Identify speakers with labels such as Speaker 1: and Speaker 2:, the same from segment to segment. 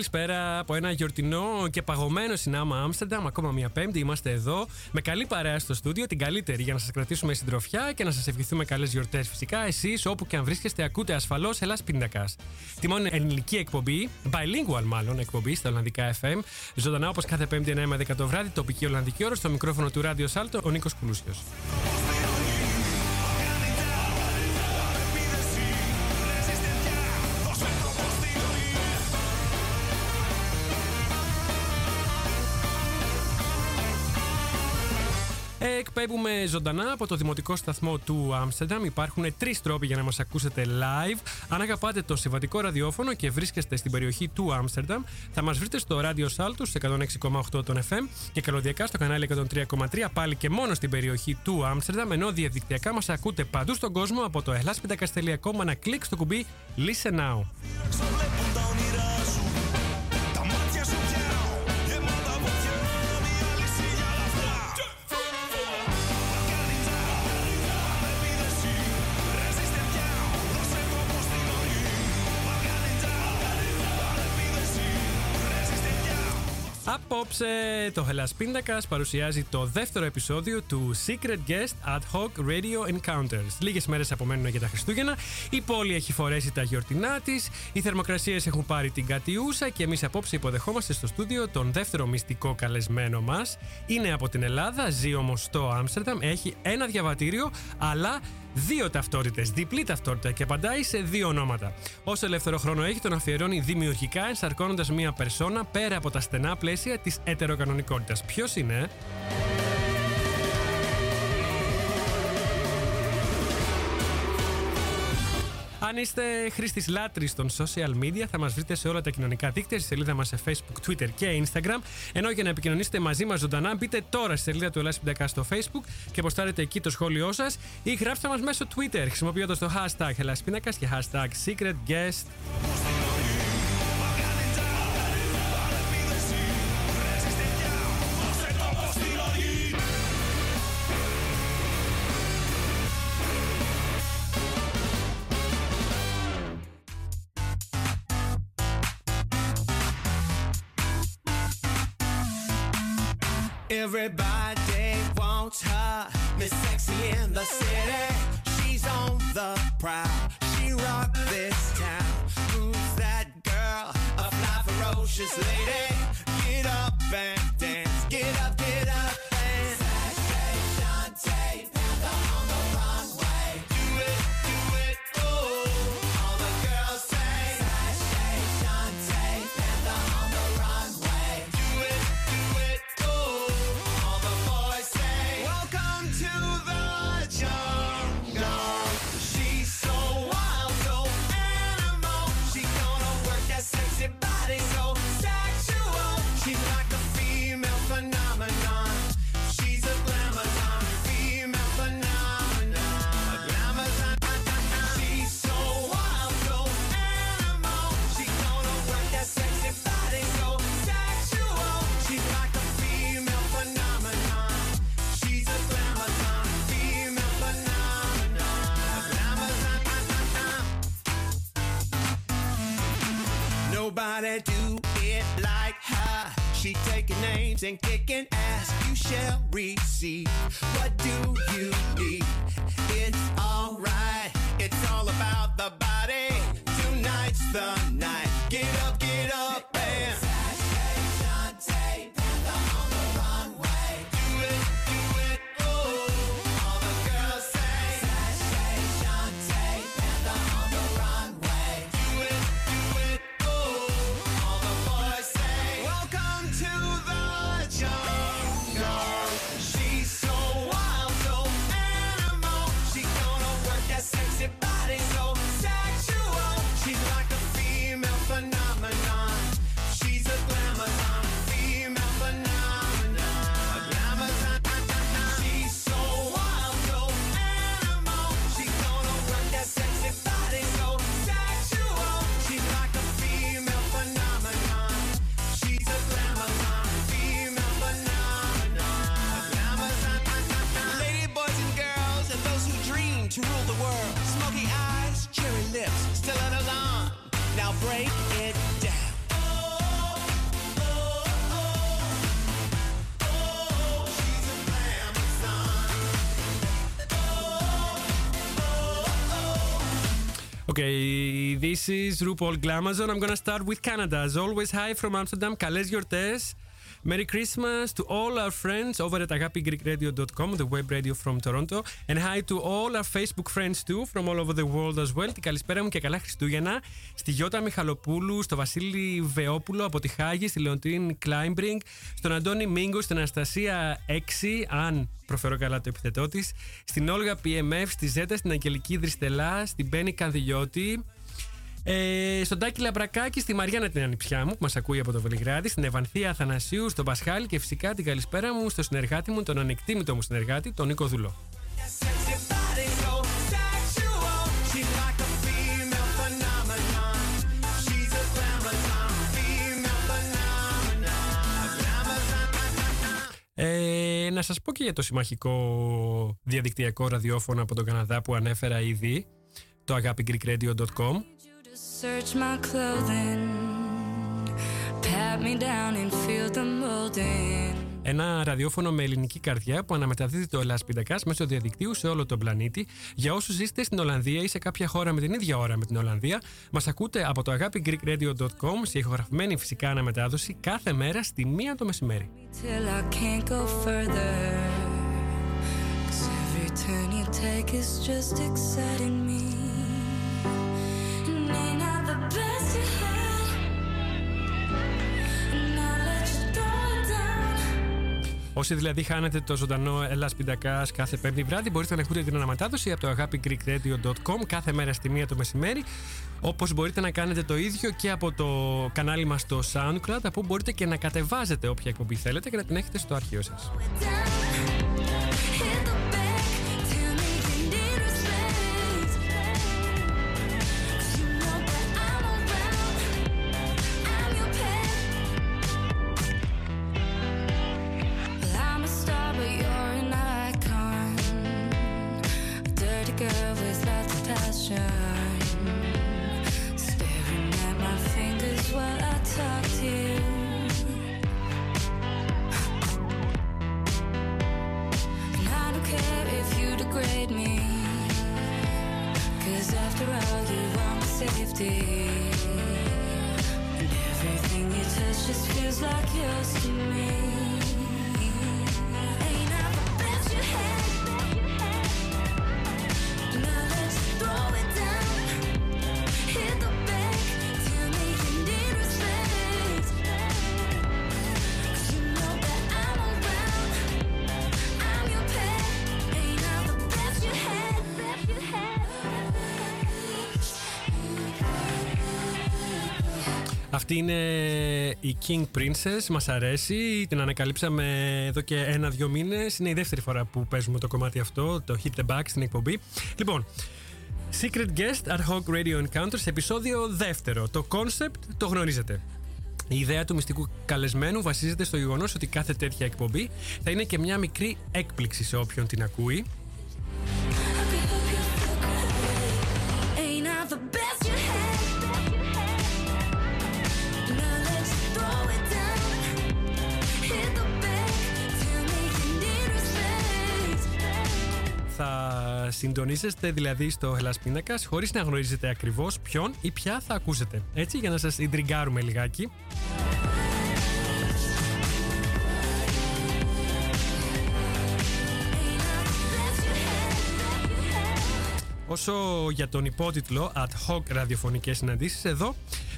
Speaker 1: Καλησπέρα από ένα γιορτινό και παγωμένο συνάμα Άμστερνταμ. Ακόμα μια Πέμπτη είμαστε εδώ με καλή παρέα στο στούντιο, την καλύτερη για να σας κρατήσουμε συντροφιά και να σας ευχηθούμε καλές γιορτές. Φυσικά, εσείς όπου και αν βρίσκεστε, ακούτε ασφαλώς Ελλάς Πίντακας. Τη μόνη ελληνική εκπομπή, bilingual μάλλον εκπομπή στα Ολλανδικά FM. Ζωντανά όπως κάθε Πέμπτη 9 με 10 το βράδυ, τοπική Ολλανδική ώρα, στο μικρόφωνο του Ράδιο Σάλτο, ο Νίκος Κουλούσιος. Εκπέμπουμε ζωντανά από το δημοτικό σταθμό του Άμστερνταμ. Υπάρχουν τρεις τρόποι για να μας ακούσετε live. Αν αγαπάτε το συμβατικό ραδιόφωνο και βρίσκεστε στην περιοχή του Άμστερνταμ, θα μας βρείτε στο ράδιο Σάλτου 106,8 των FM και καλωδιακά στο κανάλι 103,3 πάλι και μόνο στην περιοχή του Άμστερνταμ. Ενώ διαδικτυακά μας ακούτε παντού στον κόσμο από το ελλάσπιντακα.com να κλικ στο κουμπί Listen Now. Απόψε το Hellas Πίντακα παρουσιάζει το δεύτερο επεισόδιο του Secret Guest Ad Hoc Radio Encounters. Λίγες μέρες απομένουν για τα Χριστούγεννα. Η πόλη έχει φορέσει τα γιορτινά της. Οι θερμοκρασίες έχουν πάρει την κατιούσα και εμείς απόψε υποδεχόμαστε στο στούντιο τον δεύτερο μυστικό καλεσμένο μας. Είναι από την Ελλάδα, ζει όμως στο Άμστερνταμ, έχει ένα διαβατήριο, αλλά δύο ταυτότητες, διπλή ταυτότητα και απαντάει σε δύο ονόματα. Όσο ελεύθερο χρόνο έχει, τον αφιερώνει δημιουργικά, ενσαρκώνοντας μία περσόνα πέρα από τα στενά πλαίσια της ετεροκανονικότητας. Ποιος είναι, Αν είστε χρήστης λάτρης των social media, θα μας βρείτε σε όλα τα κοινωνικά δίκτυα, στη σελίδα μας σε Facebook, Twitter και Instagram. Ενώ για να επικοινωνήσετε μαζί μας ζωντανά, μπείτε τώρα στη σελίδα του Ελλάδα στο Facebook και αποστάρετε εκεί το σχόλιο σας ή γράψτε μας μέσω Twitter χρησιμοποιώντας το hashtag Ελλάσπινακα και hashtag Secret Guest.
Speaker 2: Everybody wants her, Miss Sexy in the city. She's on the prowl. She rocked this town. Who's that girl? A fly ferocious lady. To and kicking ass. You shall receive. world. Smoky eyes, cherry lips, still in alarm. Now break it down.
Speaker 1: Okay, this is RuPaul Glamazon. I'm gonna start with Canada. As always, hi from Amsterdam. Kales Yortes. Merry Christmas to all our friends over at agapigreekradio.com, the web radio from Toronto. And hi to all our Facebook friends too, from all over the world as well. Την καλησπέρα μου και καλά Χριστούγεννα στη Γιώτα Μιχαλοπούλου, στο Βασίλη Βεόπουλο από τη Χάγη, στη Λεοντίν Κλάιμπρινγκ, στον Αντώνη Μίγκο, στην Αναστασία 6, αν προφέρω καλά το επιθετό της, στην Όλγα PMF, στη Ζέτα, στην Αγγελική Δριστελά, στην Μπένι Κανδυλιώτη, ε, στον Τάκη Λαμπρακάκη, στη Μαριάννα την ανιψιά μου που μας ακούει από το Βελιγράδι, στην Ευανθία Αθανασίου, στον Πασχάλη και φυσικά την καλησπέρα μου στο συνεργάτη μου, τον ανεκτήμητο μου συνεργάτη, τον Νίκο Δουλό. Ε, να σας πω και για το συμμαχικό διαδικτυακό ραδιόφωνο από τον Καναδά που ανέφερα ήδη, το agapigreekradio.com search my clothing, pat me down and feel the molding. Ένα ραδιόφωνο με ελληνική καρδιά που αναμεταδίδει το Ελλάς Πιντακάς μέσω διαδικτύου σε όλο τον πλανήτη. Για όσους είστε στην Ολλανδία ή σε κάποια χώρα με την ίδια ώρα με την Ολλανδία, μας ακούτε από το agapigreekradio.com σε ηχογραφημένη φυσικά αναμετάδοση κάθε μέρα στη μία το μεσημέρι. Όσοι δηλαδή χάνετε το ζωντανό Ελλά Πιντακά κάθε πέμπτη βράδυ, μπορείτε να ακούτε την αναμετάδοση από το agapigreekradio.com κάθε μέρα στη μία το μεσημέρι. Όπως μπορείτε να κάνετε το ίδιο και από το κανάλι μας στο Soundcloud, από μπορείτε και να κατεβάζετε όποια εκπομπή θέλετε και να την έχετε στο αρχείο σας. King Princess, μας αρέσει, την ανακαλύψαμε εδώ και ένα-δυο μήνες. Είναι η δεύτερη φορά που παίζουμε το κομμάτι αυτό, το Hit the Back στην εκπομπή. Λοιπόν, Secret Guest Ad Hoc Radio Encounters, επεισόδιο δεύτερο. Το concept το γνωρίζετε. Η ιδέα του μυστικού καλεσμένου βασίζεται στο γεγονός ότι κάθε τέτοια εκπομπή θα είναι και μια μικρή έκπληξη σε όποιον την ακούει. Συντονίζεστε δηλαδή στο Ελλάς Πίνακας χωρίς να γνωρίζετε ακριβώς ποιον ή ποια θα ακούσετε. Έτσι για να σας ιντριγκάρουμε λιγάκι. Όσο για τον υπότιτλο Ad hoc ραδιοφωνικές συναντήσεις, εδώ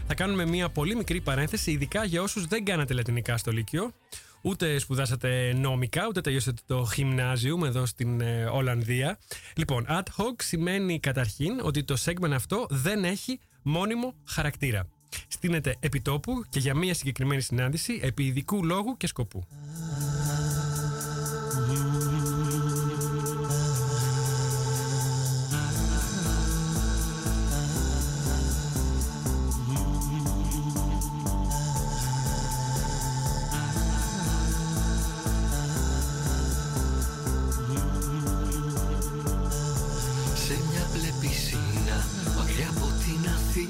Speaker 1: θα κάνουμε μια πολύ μικρή παρένθεση, ειδικά για όσους δεν κάνατε λατινικά στο Λύκειο ούτε σπουδάσατε νόμικα, ούτε τελειώσατε το γυμνάζιο εδώ στην ε, Ολλανδία. Λοιπόν, ad hoc σημαίνει καταρχήν ότι το segment αυτό δεν έχει μόνιμο χαρακτήρα. Στείνεται επιτόπου και για μία συγκεκριμένη συνάντηση επί ειδικού λόγου και σκοπού.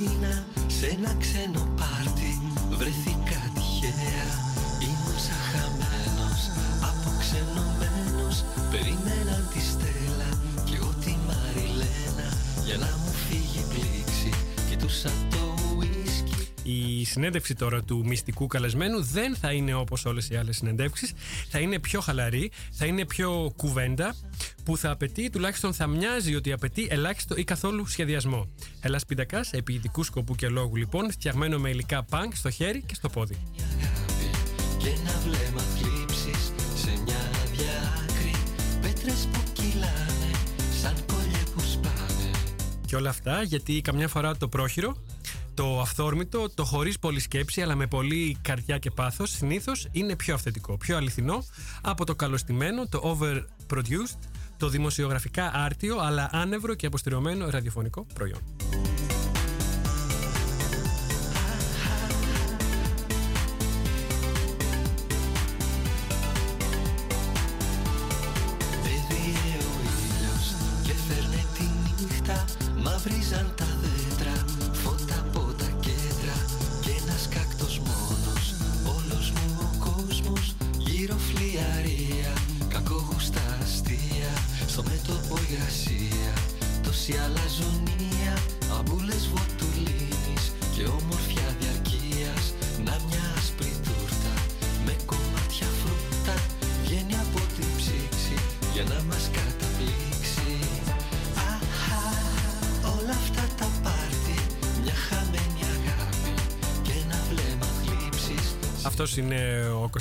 Speaker 1: Για να μου φύγει συνέντευξη τώρα του μυστικού καλεσμένου δεν θα είναι όπως όλες οι άλλες συνεντεύξεις. Θα είναι πιο χαλαρή, θα είναι πιο κουβέντα που θα απαιτεί, τουλάχιστον θα μοιάζει ότι απαιτεί ελάχιστο ή καθόλου σχεδιασμό. Ελά πίντακας, επί ειδικού σκοπού και λόγου λοιπόν, φτιαγμένο με υλικά πανκ στο χέρι και στο πόδι.
Speaker 3: Και ένα βλέμμα θλίψεις σε μια άδεια άκρη Πέτρες που κυλάνε σαν κολλιές που σπάνε
Speaker 1: Και όλα αυτά γιατί καμιά φορά το πρόχειρο, το αυθόρμητο, το χωρίς πολλή σκέψη αλλά με πολύ καρδιά και πάθος συνήθως είναι πιο αυθεντικό, πιο αληθινό από το καλωστημένο, το overproduced, το δημοσιογραφικά άρτιο αλλά άνευρο και αποστηρωμένο ραδιοφωνικό προϊόν.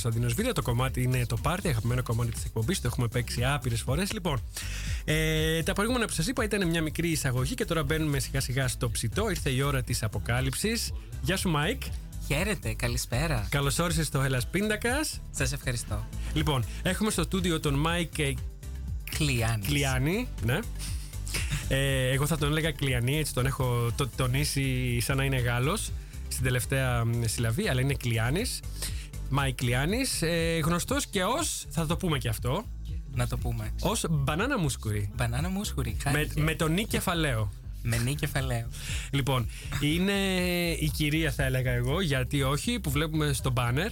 Speaker 1: Κωνσταντίνος Βήτα. Το κομμάτι είναι το πάρτι, αγαπημένο κομμάτι της εκπομπής. Το έχουμε παίξει άπειρες φορές. Λοιπόν, ε, τα προηγούμενα που σας είπα ήταν μια μικρή εισαγωγή και τώρα μπαίνουμε σιγά σιγά στο ψητό. Ήρθε η ώρα της αποκάλυψης. Γεια σου, Μάικ.
Speaker 4: Χαίρετε, καλησπέρα.
Speaker 1: Καλώς όρισες στο Hellas Pindakaas.
Speaker 4: Σας ευχαριστώ.
Speaker 1: Λοιπόν, έχουμε στο στούντιο τον Μάικ ε,
Speaker 4: Κλειάνη.
Speaker 1: Κλειάνη. Ναι. Ε, εγώ θα τον έλεγα Κλειανή, έτσι τον έχω το, τονίσει σαν να είναι Γάλλος στην τελευταία μ, συλλαβή, αλλά είναι Κλειάνης. Μάικ Κλειάνης, ε, γνωστός και ως, θα το πούμε και αυτό,
Speaker 4: Να το πούμε.
Speaker 1: ως Μπανάνα Μούσχουρη.
Speaker 4: Μπανάνα Μούσχουρη.
Speaker 1: Με,
Speaker 4: χάρηκε.
Speaker 1: με το νι κεφαλαίο.
Speaker 4: Με νι κεφαλαίο.
Speaker 1: Λοιπόν, είναι η κυρία θα έλεγα εγώ, γιατί όχι, που βλέπουμε στο μπάνερ.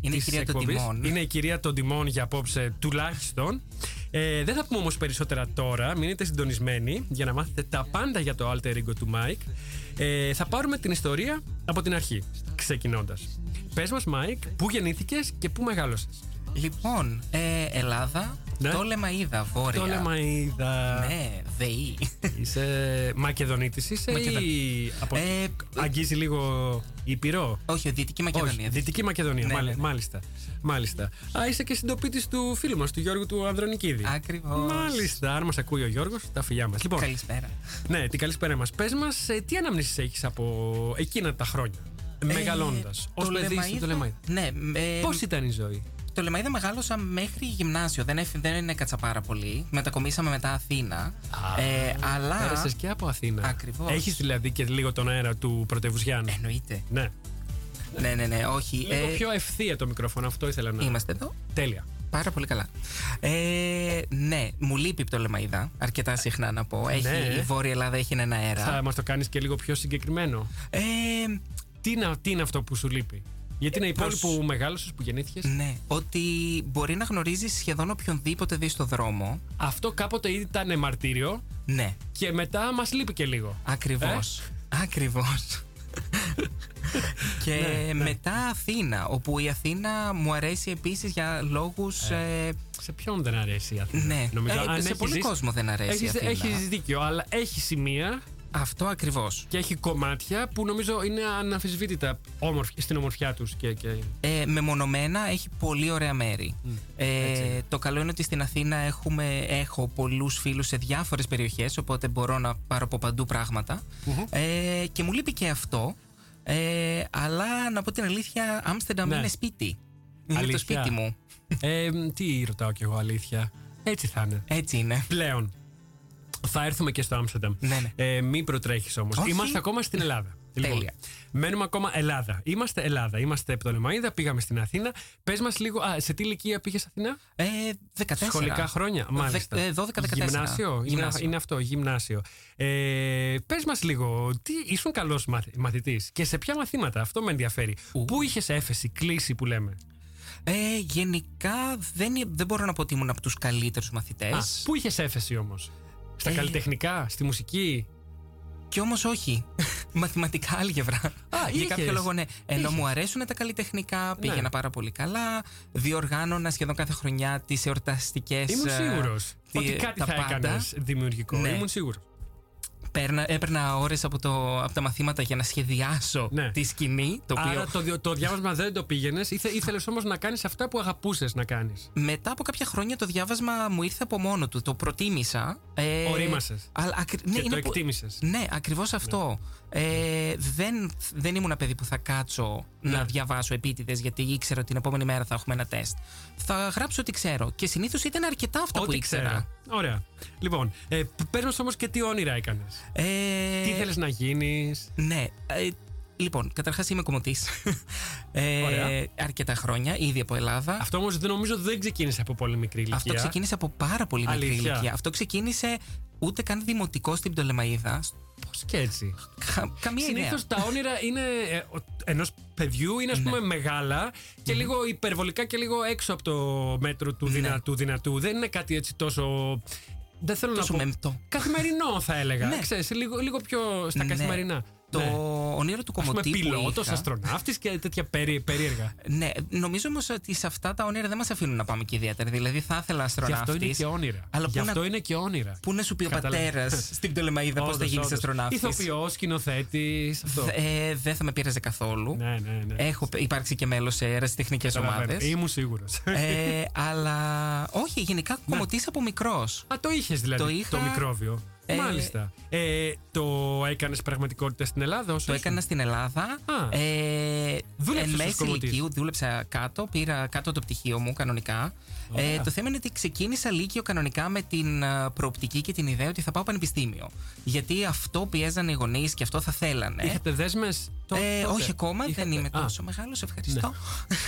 Speaker 4: Είναι η
Speaker 1: της
Speaker 4: κυρία των
Speaker 1: εκπομπής.
Speaker 4: τιμών.
Speaker 1: Είναι η κυρία των τιμών για απόψε τουλάχιστον. Ε, δεν θα πούμε όμως περισσότερα τώρα. Μείνετε συντονισμένοι για να μάθετε τα πάντα για το alter ego του Mike. Ε, θα πάρουμε την ιστορία από την αρχή, ξεκινώντας. Πες μας, Mike, πού γεννήθηκες και πού μεγάλωσες.
Speaker 4: Λοιπόν, ε, Ελλάδα,
Speaker 1: Ναι.
Speaker 4: το Λεμαίδα, βόρεια.
Speaker 1: Το Λεμαίδα.
Speaker 4: Ναι, ΔΕΗ.
Speaker 1: Είσαι Μακεδονίτης, είσαι
Speaker 4: Μακεδο-
Speaker 1: ή από...
Speaker 4: Ε,
Speaker 1: αγγίζει λίγο Ήπειρο;
Speaker 4: Όχι, Δυτική Μακεδονία.
Speaker 1: Όχι, Δυτική Μακεδονία.
Speaker 4: Ναι,
Speaker 1: μάλι-
Speaker 4: ναι, ναι.
Speaker 1: Μάλιστα. Μάλιστα. Α, είσαι και συντοπίτης του φίλου μας, του Γιώργου του Ανδρονικίδη.
Speaker 4: Ακριβώς.
Speaker 1: Μάλιστα. Αν μας ακούει ο Γιώργος, τα φιλιά μας. Λοιπόν,
Speaker 4: Καλησπέρα.
Speaker 1: ναι, την καλησπέρα μας. Πες μας, τι αναμνήσεις έχεις από εκείνα τα χρόνια. Μεγαλώντας. Ω
Speaker 4: Ε, το
Speaker 1: παιδί
Speaker 4: Λεμαΐδα-
Speaker 1: στο Λεμαίδα.
Speaker 4: Ναι, ε,
Speaker 1: Πώς ήταν η ζωή;
Speaker 4: Το Λεμαίδα μεγάλωσα μέχρι γυμνάσιο. Δεν, έφ- δεν έκατσα πάρα πολύ. Μετακομίσαμε μετά Αθήνα. ε, αλλά.
Speaker 1: Πέρασες και από Αθήνα.
Speaker 4: Ακριβώς.
Speaker 1: Έχεις δηλαδή και λίγο τον αέρα του πρωτεύουσιάνου.
Speaker 4: Εννοείται.
Speaker 1: Ναι.
Speaker 4: Ναι, ναι, ναι, όχι.
Speaker 1: Λίγο
Speaker 4: ε,
Speaker 1: πιο ευθεία το μικρόφωνο, αυτό ήθελα να.
Speaker 4: Είμαστε εδώ.
Speaker 1: Τέλεια.
Speaker 4: Πάρα πολύ καλά. Ε, ναι, μου λείπει το Λεμαίδα. Αρκετά συχνά να πω. Έχει,
Speaker 1: Ναι.
Speaker 4: Η Βόρεια Ελλάδα έχει ένα αέρα.
Speaker 1: Θα μας το κάνεις και λίγο πιο συγκεκριμένο.
Speaker 4: Ε,
Speaker 1: Τι είναι, τι είναι αυτό που σου λείπει; Γιατί είναι η πόλη
Speaker 4: πώς-
Speaker 1: που μεγάλωσες, που γεννήθηκες;
Speaker 4: ναι, ότι μπορεί να γνωρίζεις σχεδόν οποιονδήποτε δεις στο δρόμο.
Speaker 1: Αυτό κάποτε ήταν μαρτύριο
Speaker 4: Ναι,
Speaker 1: και μετά μας λείπει και λίγο.
Speaker 4: ακριβώς.
Speaker 1: Ε;
Speaker 4: Ακριβώς. και
Speaker 1: Ναι, ναι.
Speaker 4: μετά Αθήνα, όπου η Αθήνα μου αρέσει επίσης για λόγους... ε,
Speaker 1: Σε ποιον δεν αρέσει η Αθήνα;
Speaker 4: Ναι.
Speaker 1: Νομίζω,
Speaker 4: Ε,
Speaker 1: αν
Speaker 4: σε
Speaker 1: έχεις
Speaker 4: πολύ
Speaker 1: ζήσει-
Speaker 4: κόσμο δεν αρέσει η
Speaker 1: έχεις,
Speaker 4: Αθήνα.
Speaker 1: έχεις δίκιο, αλλά έχει σημεία
Speaker 4: αυτό ακριβώς.
Speaker 1: και έχει κομμάτια που νομίζω είναι αναμφισβήτητα όμορφ- στην ομορφιά τους. Και, και...
Speaker 4: Ε, μεμονωμένα έχει πολύ ωραία μέρη.
Speaker 1: έτσι
Speaker 4: Ε,
Speaker 1: είναι.
Speaker 4: το καλό είναι ότι στην Αθήνα έχουμε, έχω πολλούς φίλους σε διάφορες περιοχές, οπότε μπορώ να πάρω από παντού πράγματα. Ε, και μου λείπει και αυτό. Ε, αλλά να πω την αλήθεια, Άμστερνταμ
Speaker 1: Ναι.
Speaker 4: είναι σπίτι. Είναι
Speaker 1: Αλήθεια.
Speaker 4: το σπίτι μου.
Speaker 1: Ε, τι ρωτάω κι εγώ, αλήθεια. Έτσι θα είναι.
Speaker 4: Έτσι είναι.
Speaker 1: Πλέον. Θα έρθουμε και στο Άμστερνταμ.
Speaker 4: Ναι, ναι.
Speaker 1: Ε, μην προτρέχεις όμως.
Speaker 4: Όχι.
Speaker 1: Είμαστε ακόμα στην Ελλάδα. Λοιπόν,
Speaker 4: Τέλεια.
Speaker 1: μένουμε ακόμα Ελλάδα. Είμαστε Ελλάδα. Είμαστε από το Λεμαίδα, πήγαμε στην Αθήνα. Πες μας λίγο, α, σε τι ηλικία πήγες Αθήνα,
Speaker 4: Ε, 14.
Speaker 1: Σχολικά χρόνια. Μάλιστα.
Speaker 4: Δε- ε, 12-14.
Speaker 1: Γυμνάσιο. Είναι,
Speaker 4: Γυμνάσιο.
Speaker 1: είναι αυτό, γυμνάσιο. Ε, Πες μας λίγο, τι, ήσουν καλός μαθητής και σε ποια μαθήματα, αυτό με ενδιαφέρει.
Speaker 4: Ου.
Speaker 1: Πού είχες έφεση, κλίση που λέμε;
Speaker 4: Ε, γενικά δεν, δεν μπορώ να πω ότι ήμουν από τους καλύτερους μαθητές.
Speaker 1: Α, πού είχες έφεση όμως, Στα
Speaker 4: Ε.
Speaker 1: καλλιτεχνικά, στη μουσική.
Speaker 4: Και όμως όχι. μαθηματικά άλγευρα. Για
Speaker 1: είχες.
Speaker 4: κάποιο λόγο, ναι. Ενώ μου αρέσουν τα καλλιτεχνικά, πήγαινα
Speaker 1: Ναι.
Speaker 4: πάρα πολύ καλά. Διοργάνωνα σχεδόν κάθε χρονιά τις εορταστικές.
Speaker 1: Ήμουν σίγουρος ότι κάτι θα έκανες δημιουργικό.
Speaker 4: Ναι.
Speaker 1: Ήμουν σίγουρος.
Speaker 4: Έπαιρνα ώρες από, το- από τα μαθήματα για να σχεδιάσω
Speaker 1: Ναι.
Speaker 4: τη σκηνή. Το οποίο
Speaker 1: Άρα το, διο- το διάβασμα δεν το πήγαινες. Ήθελες όμως να κάνεις αυτά που αγαπούσες να κάνεις.
Speaker 4: μετά από κάποια χρόνια το διάβασμα μου ήρθε από μόνο του. Το προτίμησα. Ε,
Speaker 1: Ορίμασες.
Speaker 4: Αλλά, ακρι- ναι,
Speaker 1: Και
Speaker 4: είναι
Speaker 1: το
Speaker 4: που-
Speaker 1: εκτίμησες.
Speaker 4: Ναι, ακριβώς αυτό. Ε, δεν, δεν ήμουν ένα παιδί που θα κάτσω
Speaker 1: Ναι.
Speaker 4: να διαβάσω επίτηδες γιατί ήξερα ότι την επόμενη μέρα θα έχουμε ένα τεστ. Θα γράψω ό,τι ξέρω. Και συνήθως ήταν αρκετά αυτά που
Speaker 1: Ό,τι
Speaker 4: ήξερα.
Speaker 1: ξέρω. Ωραία. Λοιπόν, ε, πες μας όμως και τι όνειρα έκανες.
Speaker 4: Ε,
Speaker 1: Τι ήθελε να γίνεις.
Speaker 4: Ναι. Ε, λοιπόν, καταρχάς είμαι κομμωτής. Ε,
Speaker 1: Ωραία.
Speaker 4: αρκετά χρόνια, ήδη από Ελλάδα.
Speaker 1: Αυτό όμως δεν νομίζω δεν ξεκίνησε από πολύ μικρή ηλικία.
Speaker 4: Αυτό ξεκίνησε από πάρα πολύ μικρή
Speaker 1: Αλήθεια.
Speaker 4: ηλικία. Αυτό ξεκίνησε ούτε καν δημοτικό στην Πτολεμαίδα.
Speaker 1: Πώς και έτσι;
Speaker 4: Κα- καμία ιδέα.
Speaker 1: Συνήθως τα όνειρα είναι ενός παιδιού είναι ας πούμε μεγάλα και λίγο υπερβολικά και λίγο έξω από το μέτρο του δυνατού δυνατού. Δεν είναι κάτι έτσι τόσο. Δεν θέλω
Speaker 4: Τόσο
Speaker 1: να πω.
Speaker 4: μεμπτό.
Speaker 1: Καθημερινό θα έλεγα.
Speaker 4: Ναι.
Speaker 1: Ξέρεις, λίγο, λίγο πιο στα
Speaker 4: Ναι.
Speaker 1: καθημερινά.
Speaker 4: Το
Speaker 1: Ναι.
Speaker 4: όνειρο του
Speaker 1: Ας πούμε
Speaker 4: κομμωτή που
Speaker 1: πιλότος,
Speaker 4: είχα-
Speaker 1: αστροναύτης και τέτοια περί, περίεργα.
Speaker 4: Ναι, νομίζω όμως ότι σε αυτά τα όνειρα δεν μας αφήνουν να πάμε και ιδιαίτερα. Δηλαδή θα ήθελα
Speaker 1: Γι' αυτό
Speaker 4: αστροναύτης.
Speaker 1: είναι και όνειρα.
Speaker 4: Αλλά
Speaker 1: Γι'
Speaker 4: πού
Speaker 1: αυτό
Speaker 4: να-
Speaker 1: είναι και όνειρα.
Speaker 4: Πού να σου πει ο
Speaker 1: Καταλαβαίνω.
Speaker 4: πατέρας στην Πτολεμαίδα πώς θα
Speaker 1: Όντως,
Speaker 4: γίνεις
Speaker 1: όντως.
Speaker 4: αστροναύτης.
Speaker 1: Ηθοποιός, σκηνοθέτης. Αυτό.
Speaker 4: Ε, δεν θα με πείραζε καθόλου.
Speaker 1: Ναι, ναι, ναι.
Speaker 4: Έχω υπάρξει και μέλος σε ερασιτεχνικές
Speaker 1: Καταλαβαίνω.
Speaker 4: ομάδες.
Speaker 1: Ήμουν σίγουρος.
Speaker 4: ε, αλλά όχι, γενικά κομμωτής από μικρός.
Speaker 1: Α, το είχες δηλαδή
Speaker 4: Το
Speaker 1: το,
Speaker 4: είχα-
Speaker 1: μικρόβιο.
Speaker 4: Ε,
Speaker 1: Μάλιστα. Ε, το έκανες πραγματικότητα στην Ελλάδα, όσο
Speaker 4: Το
Speaker 1: ήσουν;
Speaker 4: έκανα στην Ελλάδα.
Speaker 1: Α.
Speaker 4: Ε,
Speaker 1: Δούλεψες
Speaker 4: εν
Speaker 1: ως
Speaker 4: μέση
Speaker 1: κομμωτής.
Speaker 4: ηλικίου, δούλεψα κάτω, πήρα κάτω το πτυχίο μου κανονικά. Ε, το θέμα είναι ότι ξεκίνησα λύκειο κανονικά με την α, προοπτική και την ιδέα ότι θα πάω πανεπιστήμιο. Γιατί αυτό πιέζανε οι γονείς και αυτό θα θέλανε.
Speaker 1: Είχατε δέσμες;
Speaker 4: Ε, όχι ακόμα, δεν είμαι
Speaker 1: Α, Ναι.
Speaker 4: τόσο μεγάλος, ευχαριστώ.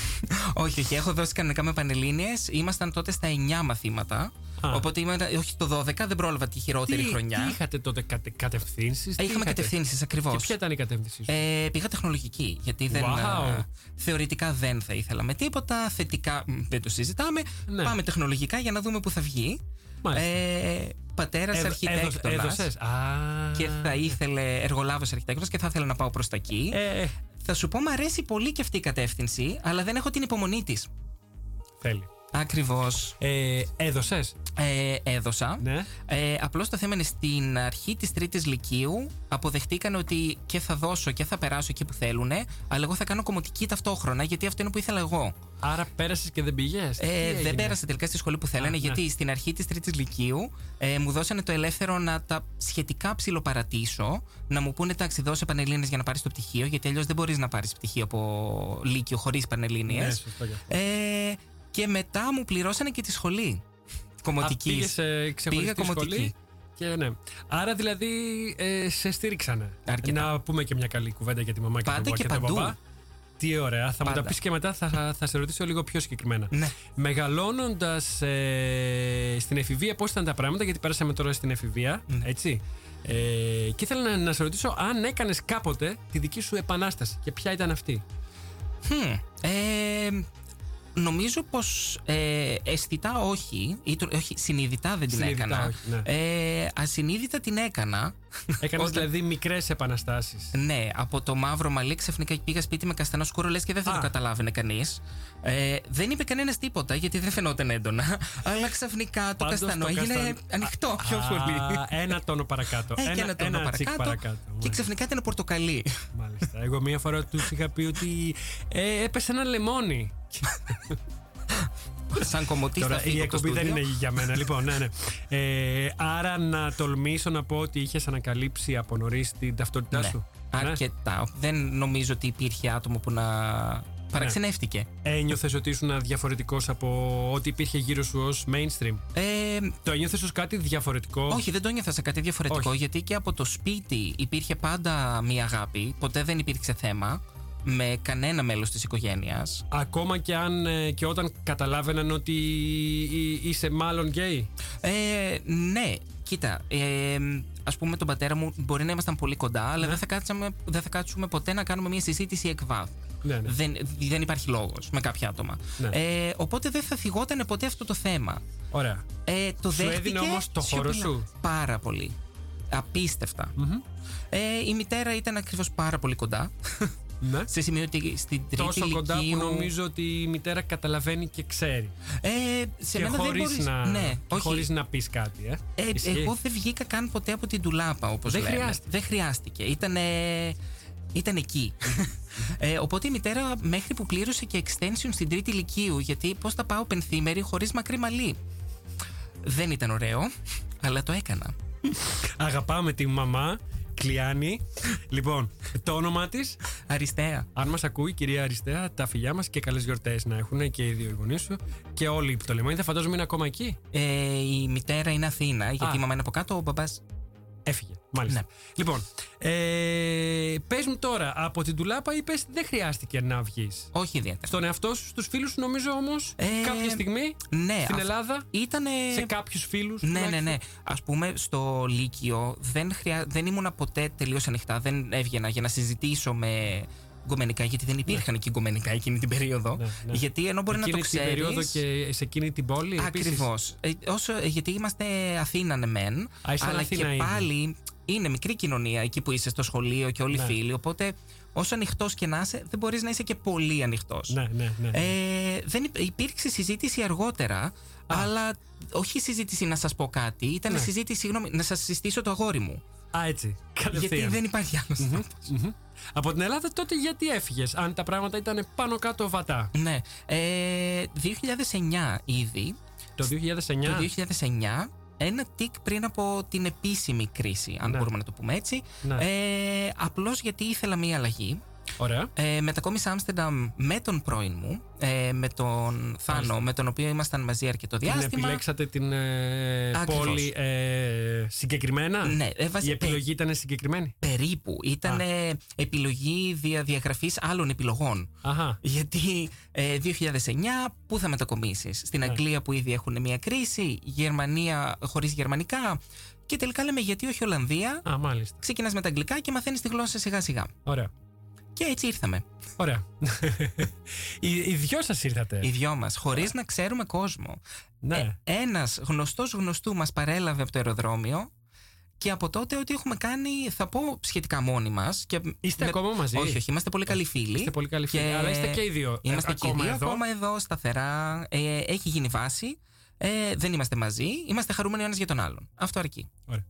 Speaker 4: όχι, όχι, έχω δώσει κανονικά με πανελλήνιες. Ήμασταν τότε στα 9 μαθήματα.
Speaker 1: Α.
Speaker 4: Οπότε ήμουν, όχι το 12, δεν πρόλαβα τη χειρότερη
Speaker 1: τι,
Speaker 4: χρονιά.
Speaker 1: Τι είχατε τότε κατε, κατευθύνσεις;
Speaker 4: Ε, Είχαμε κατευθύνσεις ακριβώς.
Speaker 1: Και ποια ήταν η κατεύθυνση σου;
Speaker 4: Ε, πήγα τεχνολογική, γιατί δεν,
Speaker 1: Wow.
Speaker 4: α, θεωρητικά δεν θα ήθελα με τίποτα. Θετικά μ, δεν το συζητάμε.
Speaker 1: Ναι.
Speaker 4: Πάμε τεχνολογικά για να δούμε πού θα βγει.
Speaker 1: Μάλιστα.
Speaker 4: Ε, Πατέρας
Speaker 1: Έδω-
Speaker 4: αρχιτέκτονας.
Speaker 1: έδωσες. Α.
Speaker 4: Και θα ήθελε εργολάβος αρχιτέκτονας και θα ήθελα να πάω προς τα εκεί.
Speaker 1: Ε,
Speaker 4: Θα σου πω, μου αρέσει πολύ και αυτή η κατεύθυνση, αλλά δεν έχω την υπομονή της.
Speaker 1: θέλει.
Speaker 4: Ακριβώς.
Speaker 1: Ε, Έδωσες;
Speaker 4: Ε, έδωσα.
Speaker 1: Ναι.
Speaker 4: Ε, Απλώς το θέμα είναι στην αρχή της Τρίτης Λυκείου αποδεχτήκαν ότι και θα δώσω και θα περάσω εκεί που θέλουν, αλλά εγώ θα κάνω κομμωτική ταυτόχρονα γιατί αυτό είναι που ήθελα εγώ.
Speaker 1: Άρα πέρασες και δεν πήγες;
Speaker 4: Ε, δεν πέρασα τελικά στη σχολή που θέλανε,
Speaker 1: Α, ναι.
Speaker 4: γιατί στην αρχή της Τρίτης Λυκείου ε, μου δώσανε το ελεύθερο να τα σχετικά ψιλοπαρατήσω, να μου πούνε εντάξει, δώσε πανελίνε για να πάρεις το πτυχίο, γιατί αλλιώς δεν μπορείς να πάρεις πτυχίο από Λύκειο χωρίς πανελίνε.
Speaker 1: Ναι, σωστό και αυτό.
Speaker 4: ε, και μετά μου πληρώσανε και τη σχολή. Κομμωτική.
Speaker 1: Πήγες σε
Speaker 4: Πήγα
Speaker 1: ξεχωριστή
Speaker 4: κομμωτική.
Speaker 1: σχολή. Και ναι. Άρα δηλαδή ε, σε στήριξανε.
Speaker 4: Αρκετά.
Speaker 1: Να πούμε και μια καλή κουβέντα για τη μαμά και
Speaker 4: Πάντα
Speaker 1: τον,
Speaker 4: και
Speaker 1: τον
Speaker 4: παντού.
Speaker 1: παπά. Τι ωραία. Θα μου
Speaker 4: Πάντα.
Speaker 1: τα πεις και μετά, θα, θα σε ρωτήσω λίγο πιο συγκεκριμένα.
Speaker 4: Ναι.
Speaker 1: Μεγαλώνοντας ε, στην εφηβεία, πώς ήταν τα πράγματα, γιατί πέρασαμε τώρα στην εφηβεία,
Speaker 4: Ναι.
Speaker 1: έτσι. Ε, και ήθελα να, να σε ρωτήσω αν έκανες κάποτε τη δική σου επανάσταση και ποια ήταν αυτή.
Speaker 4: Χμ, ε, νομίζω πως ε, αισθητά όχι, ή, το- όχι, συνειδητά δεν την
Speaker 1: Συνειδητά
Speaker 4: έκανα.
Speaker 1: όχι, ναι.
Speaker 4: ε, ασυνείδητα την έκανα.
Speaker 1: Έκανες
Speaker 4: Όταν-
Speaker 1: δηλαδή μικρές επαναστάσεις.
Speaker 4: Ναι, από το μαύρο μαλλί ξαφνικά πήγα σπίτι με καστανό σκούρο, λες και δεν θα
Speaker 1: Α.
Speaker 4: το καταλάβαινε κανείς. Ε, δεν είπε κανένας τίποτα γιατί δεν φαινόταν έντονα. Αλλά ξαφνικά το
Speaker 1: Πάντως
Speaker 4: καστανό
Speaker 1: το
Speaker 4: έγινε
Speaker 1: καστανό-
Speaker 4: ανοιχτό πιο πολύ.
Speaker 1: Ένα τόνο παρακάτω.
Speaker 4: Ε, και ένα τόνο
Speaker 1: τσικ
Speaker 4: παρακάτω.
Speaker 1: παρακάτω.
Speaker 4: Και
Speaker 1: Μάλιστα.
Speaker 4: ξαφνικά ήταν πορτοκαλί.
Speaker 1: Μάλιστα. Εγώ μία φορά τους είχα πει ότι ε, έπεσε ένα λεμόνι.
Speaker 4: Σαν κομμωτή θα
Speaker 1: Τώρα
Speaker 4: φύγω
Speaker 1: η
Speaker 4: από το
Speaker 1: εκπομπή δεν
Speaker 4: στούντιο.
Speaker 1: είναι για μένα. λοιπόν, ναι, ναι. Ε, άρα να τολμήσω να πω ότι είχες ανακαλύψει από νωρίς την ταυτότητά
Speaker 4: Ναι,
Speaker 1: σου. Ναι.
Speaker 4: αρκετά. Δεν νομίζω ότι υπήρχε άτομο που να παραξενεύτηκε.
Speaker 1: Ένιωθες ότι ήσουν διαφορετικό από ό,τι υπήρχε γύρω σου ως mainstream;
Speaker 4: Ε,
Speaker 1: Το ένιωθες ως κάτι διαφορετικό;
Speaker 4: όχι, δεν το ένιωθα σε κάτι διαφορετικό,
Speaker 1: Όχι.
Speaker 4: γιατί και από το σπίτι υπήρχε πάντα μία αγάπη. Ποτέ δεν υπήρξε θέμα με κανένα μέλος της οικογένειας.
Speaker 1: Ακόμα και, αν, ε, και όταν καταλάβαιναν ότι εί- είσαι μάλλον γκέι.
Speaker 4: Ε, ναι, κοίτα, ε, ας πούμε τον πατέρα μου μπορεί να ήμασταν πολύ κοντά, αλλά δεν, θα κάτσαμε, δεν θα κάτσουμε ποτέ να κάνουμε μια συζήτηση εκ βάθ.
Speaker 1: Ναι, ναι.
Speaker 4: Δεν, δεν υπάρχει λόγος με κάποια άτομα.
Speaker 1: Ναι.
Speaker 4: Ε, οπότε δεν θα θυγόταν ποτέ αυτό το θέμα.
Speaker 1: Ωραία.
Speaker 4: Ε, το
Speaker 1: Σου
Speaker 4: δέχτηκε
Speaker 1: έδινε όμως το χώρο
Speaker 4: σιωπηλά.
Speaker 1: σου;
Speaker 4: Πάρα πολύ. απίστευτα. Ε, η μητέρα ήταν ακριβώς πάρα πολύ κοντά.
Speaker 1: Ναι.
Speaker 4: σε σημείο ότι στην τρίτη
Speaker 1: Τόσο κοντά που
Speaker 4: λυκείου-
Speaker 1: νομίζω ότι η μητέρα καταλαβαίνει και ξέρει.
Speaker 4: Ε, σε
Speaker 1: και
Speaker 4: μένα δεν
Speaker 1: χωρίς
Speaker 4: μπορείς...
Speaker 1: να,
Speaker 4: Ναι,
Speaker 1: και
Speaker 4: όχι.
Speaker 1: χωρίς να πεις κάτι, ε.
Speaker 4: Ε,
Speaker 1: Ισχύει.
Speaker 4: εγώ δεν βγήκα καν ποτέ από την τουλάπα, όπως
Speaker 1: Δεν
Speaker 4: λέμε.
Speaker 1: χρειάστηκε.
Speaker 4: Δεν χρειάστηκε. Ήταν, ήταν εκεί. ε, οπότε η μητέρα μέχρι που πλήρωσε και extension στην τρίτη ηλικίου, γιατί πώς θα πάω πενθήμερη χωρίς μακρύ μαλλί. Δεν ήταν ωραίο, αλλά το έκανα.
Speaker 1: Αγαπάμε τη μαμά, Κλειάνη. λοιπόν, το όνομά της
Speaker 4: Αριστεία.
Speaker 1: Αν μας ακούει, κυρία Αριστεία, τα φιλιά μας και καλές γιορτές να έχουν και οι δύο γονείς σου και όλοι οι Πτολεμόνοι. Θα φαντάζομαι είναι ακόμα εκεί.
Speaker 4: Ε, η μητέρα είναι Αθήνα, γιατί
Speaker 1: Α.
Speaker 4: η μαμά είναι από κάτω, ο μπαμπάς.
Speaker 1: Έφυγε. Μάλιστα.
Speaker 4: Ναι.
Speaker 1: Λοιπόν, ε, πες μου τώρα, από την τουλάπα είπες δεν χρειάστηκε να βγεις.
Speaker 4: Όχι ιδιαίτερα.
Speaker 1: Στον εαυτό σου, στους φίλους σου, νομίζω όμως
Speaker 4: Ε,
Speaker 1: κάποια στιγμή
Speaker 4: ναι,
Speaker 1: στην
Speaker 4: αυ-
Speaker 1: Ελλάδα,
Speaker 4: Ήτανε...
Speaker 1: σε κάποιους φίλους.
Speaker 4: Ναι, ναι, ναι. Α πούμε, στο Λύκειο δεν, χρειά... δεν ήμουνα ποτέ τελείως ανοιχτά. Δεν έβγαινα για να συζητήσω με γκομενικά, γιατί δεν υπήρχαν και γκομενικά εκείνη την περίοδο.
Speaker 1: Ναι, ναι.
Speaker 4: Γιατί ενώ μπορεί
Speaker 1: Εκείνη
Speaker 4: να το
Speaker 1: την
Speaker 4: ξέρει.
Speaker 1: περίοδο και σε εκείνη την πόλη. επίσης;
Speaker 4: Ακριβώς. όσο, ε, γιατί είμαστε Αθήνα, ναι, μεν.
Speaker 1: Α, ήσταν
Speaker 4: αλλά
Speaker 1: Αθήνα
Speaker 4: και
Speaker 1: ήδη.
Speaker 4: πάλι είναι μικρή κοινωνία εκεί που είσαι στο σχολείο και όλοι
Speaker 1: Ναι.
Speaker 4: φίλοι. Οπότε, όσο ανοιχτός και να είσαι, δεν μπορείς να είσαι και πολύ ανοιχτός.
Speaker 1: Ναι, ναι, ναι.
Speaker 4: Ε, δεν υπ- υπήρξε συζήτηση αργότερα, αλλά όχι συζήτηση να σας πω κάτι. Ήταν
Speaker 1: Ναι.
Speaker 4: συζήτηση, συγγνώμη, να σας συστήσω το αγόρι μου.
Speaker 1: Α, έτσι.
Speaker 4: Γιατί
Speaker 1: Κατευθείαν.
Speaker 4: δεν υπάρχει άλλος.
Speaker 1: Μμμ. Από την Ελλάδα τότε γιατί έφυγες, αν τα πράγματα ήταν πάνω κάτω βατά;
Speaker 4: Ναι. Ε, 2009 ήδη.
Speaker 1: Το 2009.
Speaker 4: Το 2009, ένα τικ πριν από την επίσημη κρίση, αν
Speaker 1: Ναι.
Speaker 4: μπορούμε να το πούμε έτσι.
Speaker 1: Ναι.
Speaker 4: Ε, απλώς γιατί ήθελα μία αλλαγή.
Speaker 1: Ωραία.
Speaker 4: Ε, μετακόμισα Άμστερνταμ με τον πρώην μου, ε, με τον Θάνο, με τον οποίο ήμασταν μαζί αρκετό
Speaker 1: Την
Speaker 4: διάστημα.
Speaker 1: επιλέξατε την ε,
Speaker 4: Ακριβώς.
Speaker 1: πόλη ε, συγκεκριμένα;
Speaker 4: Ναι, ε, βασι-
Speaker 1: Η επιλογή ήταν συγκεκριμένη;
Speaker 4: Περίπου. Ήταν ε, επιλογή δια διαγραφής άλλων επιλογών.
Speaker 1: Αχα.
Speaker 4: Γιατί ε, 2009 πού θα μετακομίσεις; Στην
Speaker 1: Ναι.
Speaker 4: Αγγλία που ήδη έχουν μια κρίση Γερμανία χωρίς γερμανικά Και τελικά λέμε γιατί όχι Ολλανδία;
Speaker 1: Α, μάλιστα.
Speaker 4: Ξεκινάς με τα αγγλικά και μαθαίνεις τη γλώσσα σιγά σιγά
Speaker 1: Ωραία.
Speaker 4: Και έτσι ήρθαμε
Speaker 1: Ωραία. οι, οι δυο σας ήρθατε.
Speaker 4: Οι δυο μας χωρίς να ξέρουμε κόσμο
Speaker 1: Ναι.
Speaker 4: ε, Ένας γνωστός γνωστού μας παρέλαβε από το αεροδρόμιο Και από τότε ό,τι έχουμε κάνει θα πω σχετικά μόνοι μας και
Speaker 1: Είστε ακόμα μαζί;
Speaker 4: Όχι, όχι, είμαστε πολύ καλοί φίλοι
Speaker 1: Είστε πολύ καλοί φίλοι, αλλά είστε και οι δύο, ε,
Speaker 4: Είμαστε και οι
Speaker 1: ακόμα
Speaker 4: δύο
Speaker 1: εδώ.
Speaker 4: ακόμα εδώ σταθερά ε, Έχει γίνει βάση ε, Δεν είμαστε μαζί Είμαστε χαρούμενοι ο ένας για τον άλλον Αυτό αρκεί
Speaker 1: Ωραία.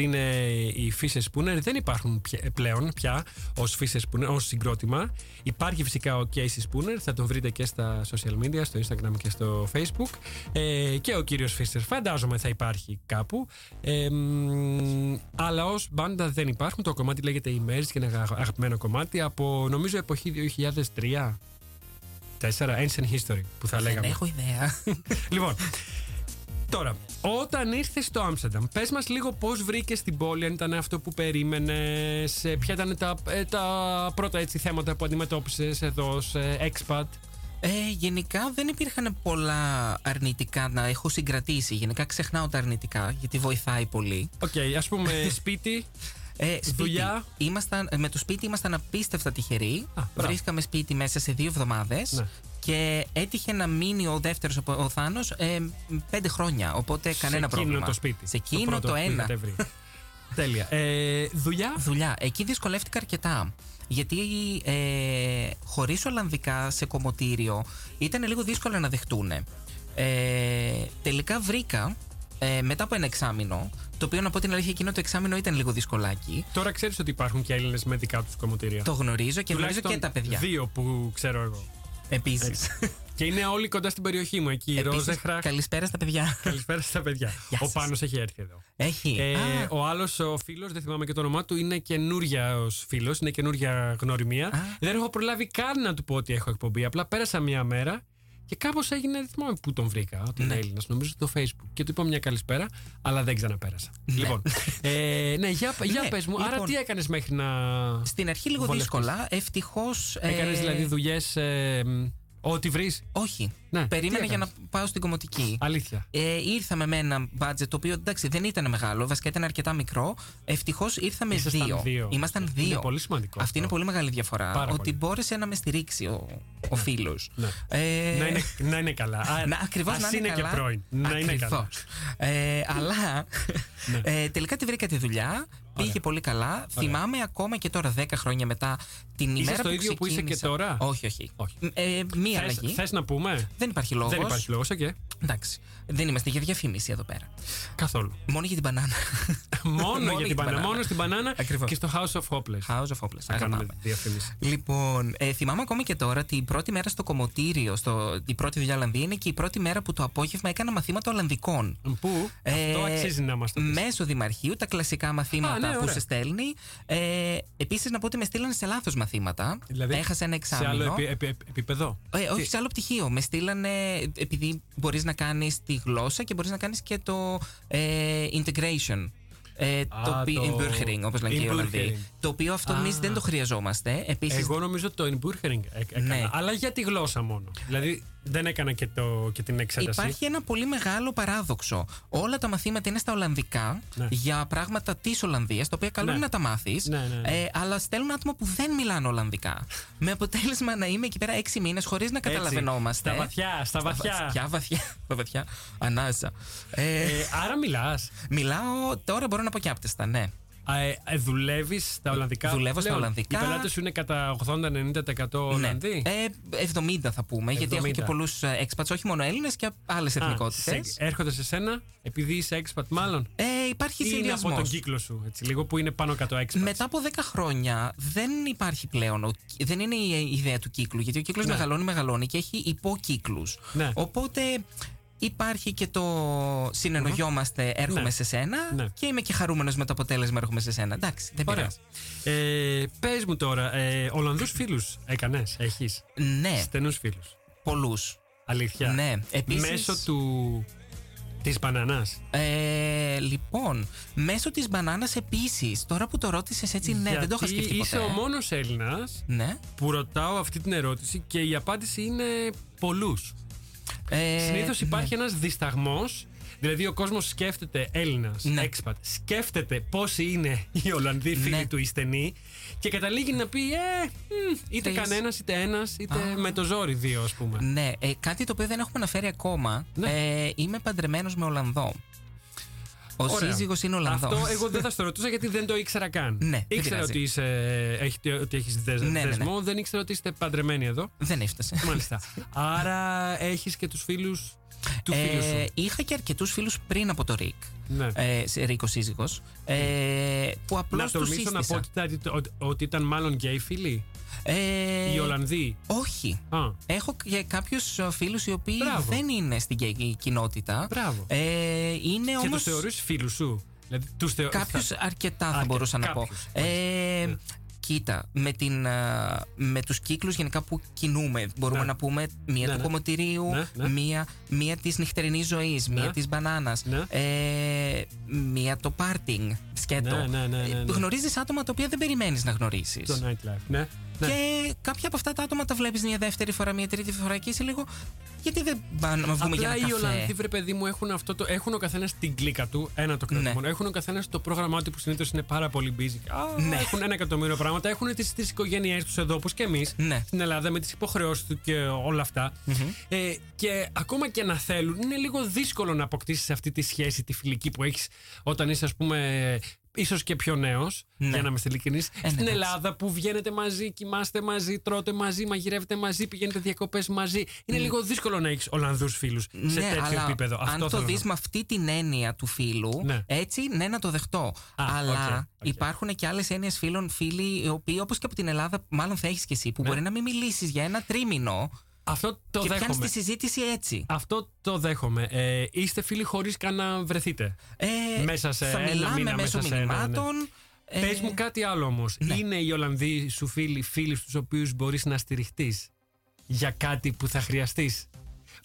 Speaker 1: Ότι είναι οι Fisher Spooner δεν υπάρχουν πια- πλέον πια ως Fisher Spooner, ως συγκρότημα. Υπάρχει φυσικά ο Casey Spooner, θα τον βρείτε και στα social media, στο Instagram και στο Facebook. Ε, και ο κύριος Fisher φαντάζομαι θα υπάρχει κάπου. Ε, μ, αλλά ως μπάντα δεν υπάρχουν. Το κομμάτι λέγεται Emerge και είναι αγα- αγαπημένο κομμάτι από νομίζω εποχή 2003. 4 Ancient History που θα
Speaker 4: Δεν
Speaker 1: λέγαμε.
Speaker 4: έχω ιδέα.
Speaker 1: Λοιπόν, τώρα, όταν ήρθες στο Άμστερνταμ, πες μας λίγο πώς βρήκες την πόλη, αν ήταν αυτό που περίμενες, ποια ήταν τα, ε, τα πρώτα έτσι, θέματα που αντιμετώπισες εδώ ως ε, expat;
Speaker 4: Ε, γενικά δεν υπήρχαν πολλά αρνητικά να έχω συγκρατήσει. Γενικά ξεχνάω τα αρνητικά γιατί βοηθάει πολύ.
Speaker 1: Οκ, ας πούμε σπίτι.
Speaker 4: Ε, σπίτι.
Speaker 1: Δουλειά.
Speaker 4: Ήμασταν, με το σπίτι ήμασταν απίστευτα τυχεροί.
Speaker 1: Α, μπράβο.
Speaker 4: Βρίσκαμε σπίτι μέσα σε δύο εβδομάδες.
Speaker 1: Ναι.
Speaker 4: Και έτυχε να μείνει ο δεύτερος, ο Θάνος, ε, πέντε χρόνια. Οπότε κανένα
Speaker 1: σε εκείνο
Speaker 4: πρόβλημα.
Speaker 1: το σπίτι.
Speaker 4: Σε εκείνο
Speaker 1: πρώτο
Speaker 4: το,
Speaker 1: που
Speaker 4: ένα.
Speaker 1: είχατε βρει. Τέλεια. Ε, δουλειά;
Speaker 4: Δουλειά. Εκεί δυσκολεύτηκα αρκετά. Γιατί ε, χωρίς Ολλανδικά σε κομμωτήριο ήταν λίγο δύσκολο να δεχτούν. Ε, τελικά βρήκα ε, μετά από ένα εξάμεινο, το οποίο να πω την αλήθεια εκείνο το εξάμεινο ήταν λίγο δυσκολάκι.
Speaker 1: Τώρα ξέρεις ότι υπάρχουν και Έλληνες με δικά τους κομμωτήρια.
Speaker 4: Το γνωρίζω και γνωρίζω και τα παιδιά.
Speaker 1: Δύο που ξέρω εγώ.
Speaker 4: Επίσης.
Speaker 1: Και είναι όλοι κοντά στην περιοχή μου εκεί. Η Ρόζεχρα.
Speaker 4: καλησπέρα στα παιδιά.
Speaker 1: Καλησπέρα στα παιδιά.
Speaker 4: Γεια
Speaker 1: Ο
Speaker 4: σας.
Speaker 1: Πάνος έχει έρθει εδώ.
Speaker 4: Έχει.
Speaker 1: Ε,
Speaker 4: Α,
Speaker 1: ο άλλος ο φίλος, δεν θυμάμαι και το όνομά του, είναι καινούρια ω φίλος, είναι καινούρια γνωριμία. Δεν έχω προλάβει καν να του πω ότι έχω εκπομπή. Απλά πέρασα μία μέρα και κάπως έγινε. Δεν θυμάμαι πού τον βρήκα, τον
Speaker 4: Ναι.
Speaker 1: Έλληνας, νομίζω στο Facebook. Και του είπα μια καλησπέρα, αλλά δεν ξαναπέρασα. Λοιπόν, ε, ναι, για, για
Speaker 4: Ναι,
Speaker 1: πες μου, άρα
Speaker 4: λοιπόν,
Speaker 1: τι έκανες μέχρι να.
Speaker 4: Στην αρχή λίγο
Speaker 1: βολευτείς;
Speaker 4: δύσκολα. Ευτυχώς.
Speaker 1: Έκανες δηλαδή δουλειές. Ε, μ, ό,τι βρεις.
Speaker 4: Όχι.
Speaker 1: Ναι, τι
Speaker 4: Περίμενα για να
Speaker 1: έκανες;
Speaker 4: πάω στην κομμωτική.
Speaker 1: Αλήθεια.
Speaker 4: Ε, ήρθαμε με ένα budget το οποίο εντάξει δεν ήταν μεγάλο, βασικά ήταν αρκετά μικρό. Ευτυχώς ήρθαμε
Speaker 1: Ήσασταν
Speaker 4: δύο.
Speaker 1: δύο.
Speaker 4: Ήμασταν
Speaker 1: Είναι
Speaker 4: δύο.
Speaker 1: πολύ σημαντικό
Speaker 4: Αυτή
Speaker 1: αυτό.
Speaker 4: είναι πολύ μεγάλη διαφορά.
Speaker 1: Πάρα
Speaker 4: ότι
Speaker 1: πολύ.
Speaker 4: μπόρεσε να με στηρίξει ο, ο φίλος.
Speaker 1: Ναι.
Speaker 4: Ε,
Speaker 1: Να, είναι, να είναι καλά. Α,
Speaker 4: να, ακριβώς
Speaker 1: ας
Speaker 4: να είναι,
Speaker 1: είναι
Speaker 4: καλά.
Speaker 1: και πρώην. Να είναι καλά. Ναι.
Speaker 4: Ακριβώς. Ε, αλλά ε, τελικά τη βρήκα τη δουλειά. Πήγε πολύ καλά. Θυμάμαι ακόμα και τώρα, 10 χρόνια μετά, την
Speaker 1: Είσαι
Speaker 4: ημέρα
Speaker 1: στο
Speaker 4: που
Speaker 1: ίδιο που είσαι και
Speaker 4: ξεκίνησα-
Speaker 1: τώρα;
Speaker 4: Όχι, όχι.
Speaker 1: Όχι.
Speaker 4: Ε, μία
Speaker 1: Θες,
Speaker 4: αλλαγή.
Speaker 1: θες να πούμε;
Speaker 4: Δεν υπάρχει λόγος.
Speaker 1: Δεν υπάρχει λόγος, οκ.
Speaker 4: Εντάξει. Δεν είμαστε για διαφήμιση εδώ πέρα.
Speaker 1: Καθόλου.
Speaker 4: Μόνο για την μπανάνα.
Speaker 1: Μόνο για την μπανάνα. Μόνο στην μπανάνα
Speaker 4: Ακριβώς.
Speaker 1: και στο House of Hopelezz.
Speaker 4: House of Hopelezz.
Speaker 1: Θα κάνουμε
Speaker 4: Αγαπάμε.
Speaker 1: διαφήμιση.
Speaker 4: Λοιπόν, ε, θυμάμαι ακόμη και τώρα την πρώτη μέρα στο κομμωτήριο, στο, η πρώτη δουλειά Ολλανδία, είναι και η πρώτη μέρα που το απόγευμα έκανα μαθήματα Ολλανδικών.
Speaker 1: Πού;
Speaker 4: Ε,
Speaker 1: Αυτό αξίζει να μας το πεις.
Speaker 4: Μέσω δημαρχείου, τα κλασικά μαθήματα
Speaker 1: Α, ναι,
Speaker 4: που
Speaker 1: ωραία.
Speaker 4: σε στέλνει. Ε, Επίσης, να πω ότι με στείλανε σε λάθος μαθήματα. Έχασα ένα
Speaker 1: Δηλαδή, Σε άλλο
Speaker 4: εξάμεινο.
Speaker 1: επι- επι- επι- επίπεδο.
Speaker 4: Ε, όχι σε άλλο πτυχίο. Με στείλανε επειδή μπορείς να κάνεις τη γλώσσα και μπορείς να κάνεις και το ε, integration. Ε,
Speaker 1: Α,
Speaker 4: το,
Speaker 1: το
Speaker 4: Inburgering, όπως λένε και οι Ολλανδοί.
Speaker 1: Inburgering.
Speaker 4: Το οποίο αυτό εμείς
Speaker 1: Α.
Speaker 4: δεν το χρειαζόμαστε. Επίσης,
Speaker 1: Εγώ νομίζω το Inburgering έκανα.
Speaker 4: Ναι.
Speaker 1: Αλλά για τη γλώσσα μόνο. Δηλαδή δεν έκανα και, το, και την εξέταση.
Speaker 4: Υπάρχει ένα πολύ μεγάλο παράδοξο. Όλα τα μαθήματα είναι στα Ολλανδικά
Speaker 1: Ναι.
Speaker 4: για πράγματα της Ολλανδίας, τα οποία καλό
Speaker 1: Ναι.
Speaker 4: είναι να τα μάθεις.
Speaker 1: Ναι, ναι, ναι.
Speaker 4: Ε, αλλά στέλνουν άτομα που δεν μιλάνε Ολλανδικά. με αποτέλεσμα να είμαι εκεί πέρα έξι μήνες χωρίς να
Speaker 1: Έτσι,
Speaker 4: καταλαβαίνόμαστε.
Speaker 1: Στα βαθιά, στα βαθιά.
Speaker 4: Βαθιά, βαθιά. στα βαθιά. Ανάσα. Ε,
Speaker 1: Ε, άρα μιλάς.
Speaker 4: μιλάω τώρα, μπορώ να πω και άπτεστα, ναι.
Speaker 1: Ε, ε, Δουλεύεις στα Ολλανδικά;
Speaker 4: Δουλεύω στα
Speaker 1: Πλέον,
Speaker 4: Ολλανδικά.
Speaker 1: Οι πελάτες σου είναι κατά 80-90% Ολλανδοί.
Speaker 4: Ναι. Ε, 70 θα πούμε, γιατί έχω
Speaker 1: 70.
Speaker 4: και πολλούς expats, όχι μόνο Έλληνες και άλλες
Speaker 1: Α,
Speaker 4: εθνικότητες.
Speaker 1: σε- έρχονται σε σένα επειδή είσαι expat, μάλλον;
Speaker 4: Ε, υπάρχει
Speaker 1: Ή είναι από
Speaker 4: συνδυασμός.
Speaker 1: τον κύκλο σου, έτσι, λίγο που είναι πάνω κάτω expat.
Speaker 4: Μετά από 10 χρόνια δεν υπάρχει πλέον. ο- δεν είναι η ιδέα του κύκλου. Γιατί ο κύκλος
Speaker 1: Ναι.
Speaker 4: μεγαλώνει, μεγαλώνει και έχει υποκύκλους.
Speaker 1: Ναι.
Speaker 4: Οπότε υπάρχει και το συνεννοιόμαστε, έρχομαι
Speaker 1: Ναι.
Speaker 4: σε σένα
Speaker 1: Ναι.
Speaker 4: και είμαι και χαρούμενος με το αποτέλεσμα, έρχομαι σε σένα. Εντάξει, δεν
Speaker 1: Ωραία.
Speaker 4: πειράζει.
Speaker 1: Ε, Πες μου τώρα, ε, Ολλανδούς φίλους έκανες, έχεις;
Speaker 4: Ναι,
Speaker 1: Στενούς φίλους.
Speaker 4: πολλούς.
Speaker 1: Αλήθεια.
Speaker 4: Ναι, επίσης-
Speaker 1: Μέσω του. της μπανανά.
Speaker 4: Ε, λοιπόν, μέσω της μπανάνας επίσης. Τώρα που το ρώτησες έτσι, ναι, δεν το είχα σκεφτεί
Speaker 1: Είσαι
Speaker 4: ποτέ.
Speaker 1: ο μόνος Έλληνας
Speaker 4: Ναι.
Speaker 1: που ρωτάω αυτή την ερώτηση και η απάντηση είναι πολλούς.
Speaker 4: Ε,
Speaker 1: Συνήθως υπάρχει
Speaker 4: ναι.
Speaker 1: ένας ένας δισταγμός. Δηλαδή, ο κόσμος σκέφτεται Έλληνας,
Speaker 4: Ναι.
Speaker 1: expat, σκέφτεται πόσοι είναι οι Ολλανδοί φίλοι
Speaker 4: Ναι.
Speaker 1: του οι στενοί και καταλήγει να πει, ε, μ, είτε
Speaker 4: Θες.
Speaker 1: κανένας, είτε ένας, είτε
Speaker 4: Α.
Speaker 1: με το ζόρι δύο, ας πούμε.
Speaker 4: Ναι, ε, κάτι το οποίο δεν έχουμε αναφέρει ακόμα.
Speaker 1: Ναι.
Speaker 4: Ε, είμαι παντρεμένος με Ολλανδό. Ο
Speaker 1: Ωραία.
Speaker 4: σύζυγος είναι Ολλανδός.
Speaker 1: Αυτό εγώ δεν θα στο ρωτούσα γιατί δεν το ήξερα καν.
Speaker 4: Ναι, δεν
Speaker 1: ήξερα
Speaker 4: πειράζει.
Speaker 1: ότι, είσαι, έχετε- ότι έχεις δεσ-
Speaker 4: Ναι, ναι, ναι.
Speaker 1: δεσμό, δεν ήξερα ότι είστε παντρεμένοι εδώ.
Speaker 4: Δεν έφτασε.
Speaker 1: Μάλιστα. Άρα έχεις και τους φίλους του φίλου σου.
Speaker 4: Ε, είχα και αρκετούς φίλους πριν από το Ρικ.
Speaker 1: Ναι.
Speaker 4: Ε, σε Ρίκος σύζυγος. Ε, που απλώς
Speaker 1: να
Speaker 4: τους
Speaker 1: τολμήσω να πω ότι ήταν, ότι- ότι ήταν μάλλον γκέι φίλοι.
Speaker 4: Ε,
Speaker 1: Οι Ολλανδοί.
Speaker 4: όχι.
Speaker 1: Α,
Speaker 4: Έχω και κάποιους φίλους οι οποίοι
Speaker 1: Μπράβο.
Speaker 4: δεν είναι στην γκέι κοινότητα.
Speaker 1: Μπράβο.
Speaker 4: Ε, είναι
Speaker 1: και
Speaker 4: όμως.
Speaker 1: τους θεωρείς φίλους σου; Δηλαδή, τους θεω...
Speaker 4: Κάποιους
Speaker 1: θα-
Speaker 4: αρκετά θα
Speaker 1: Αρκε-
Speaker 4: μπορούσα να πω.
Speaker 1: κάποιους,
Speaker 4: Ε,
Speaker 1: Ναι.
Speaker 4: Κοίτα, με, την, α, με τους κύκλους γενικά που κινούμε μπορούμε
Speaker 1: Ναι.
Speaker 4: να πούμε μία
Speaker 1: Ναι,
Speaker 4: του
Speaker 1: ναι.
Speaker 4: κομμωτηρίου,
Speaker 1: Ναι, ναι.
Speaker 4: μία, μία της νυχτερινής ζωής, μία
Speaker 1: Ναι.
Speaker 4: της μπανάνας,
Speaker 1: Ναι.
Speaker 4: ε, μία το πάρτινγκ, σκέτο.
Speaker 1: Ναι, ναι, ναι, ναι, ναι.
Speaker 4: Ε, Γνωρίζεις άτομα τα οποία δεν περιμένεις να γνωρίσεις.
Speaker 1: Το nightlife. Ναι. Ναι.
Speaker 4: Και κάποια από αυτά τα άτομα τα βλέπεις μια δεύτερη φορά, μια τρίτη φορά και είσαι λίγο γιατί δεν πάμε να βγούμε για
Speaker 1: Απλά
Speaker 4: ένα
Speaker 1: οι
Speaker 4: καφέ;
Speaker 1: Ολλανδοί, βρε παιδί μου, έχουν, αυτό το, έχουν ο καθένας την κλίκα του. Ένα το κρατούν
Speaker 4: Ναι.
Speaker 1: μόνο. Έχουν ο καθένας το πρόγραμμά του που συνήθως είναι πάρα πολύ busy. Α,
Speaker 4: Ναι.
Speaker 1: Έχουν ένα εκατομμύριο πράγματα. Έχουν τι τις οικογένειές τους εδώ, όπως και εμείς
Speaker 4: Ναι.
Speaker 1: στην Ελλάδα, με τις υποχρεώσεις του και όλα αυτά. Ε, και ακόμα και να θέλουν, είναι λίγο δύσκολο να αποκτήσεις αυτή τη σχέση, τη φιλική που έχεις όταν είσαι, ας πούμε, ίσως και πιο νέος.
Speaker 4: Ναι.
Speaker 1: Για να είμαστε ειλικρινείς.
Speaker 4: ναι,
Speaker 1: στην
Speaker 4: εντάξει.
Speaker 1: Ελλάδα που βγαίνετε μαζί, κοιμάστε μαζί, τρώτε μαζί, μαγειρεύετε μαζί, πηγαίνετε διακοπές μαζί. Είναι λίγο δύσκολο να έχεις Ολλανδούς φίλους σε
Speaker 4: ναι,
Speaker 1: τέτοιο
Speaker 4: αλλά
Speaker 1: επίπεδο.
Speaker 4: αν
Speaker 1: Αυτό
Speaker 4: το
Speaker 1: θέλω να
Speaker 4: δεις
Speaker 1: πω.
Speaker 4: με αυτή την έννοια του φίλου,
Speaker 1: Ναι.
Speaker 4: έτσι ναι να το δεχτώ.
Speaker 1: Α,
Speaker 4: αλλά
Speaker 1: OK, OK.
Speaker 4: υπάρχουν και άλλες έννοιες φίλων, φίλοι, οι οποίοι όπως και από την Ελλάδα, μάλλον θα έχεις και εσύ, που
Speaker 1: Ναι.
Speaker 4: μπορεί να μην μιλήσεις για ένα τρίμηνο
Speaker 1: Αυτό το
Speaker 4: και πιάνεις
Speaker 1: δέχομαι.
Speaker 4: τη συζήτηση έτσι.
Speaker 1: Αυτό το δέχομαι. Ε, είστε φίλοι χωρίς καν να βρεθείτε.
Speaker 4: Ε,
Speaker 1: Μέσα σε
Speaker 4: θα
Speaker 1: ένα
Speaker 4: μιλάμε
Speaker 1: μήνα,
Speaker 4: μέσω
Speaker 1: μέσα σε ένα, ναι.
Speaker 4: μηνυμάτων. ε,
Speaker 1: Πες μου κάτι άλλο όμως.
Speaker 4: ναι.
Speaker 1: Είναι οι Ολλανδοί σου φίλοι, φίλοι στους οποίους μπορείς να στηριχτείς για κάτι που θα χρειαστείς;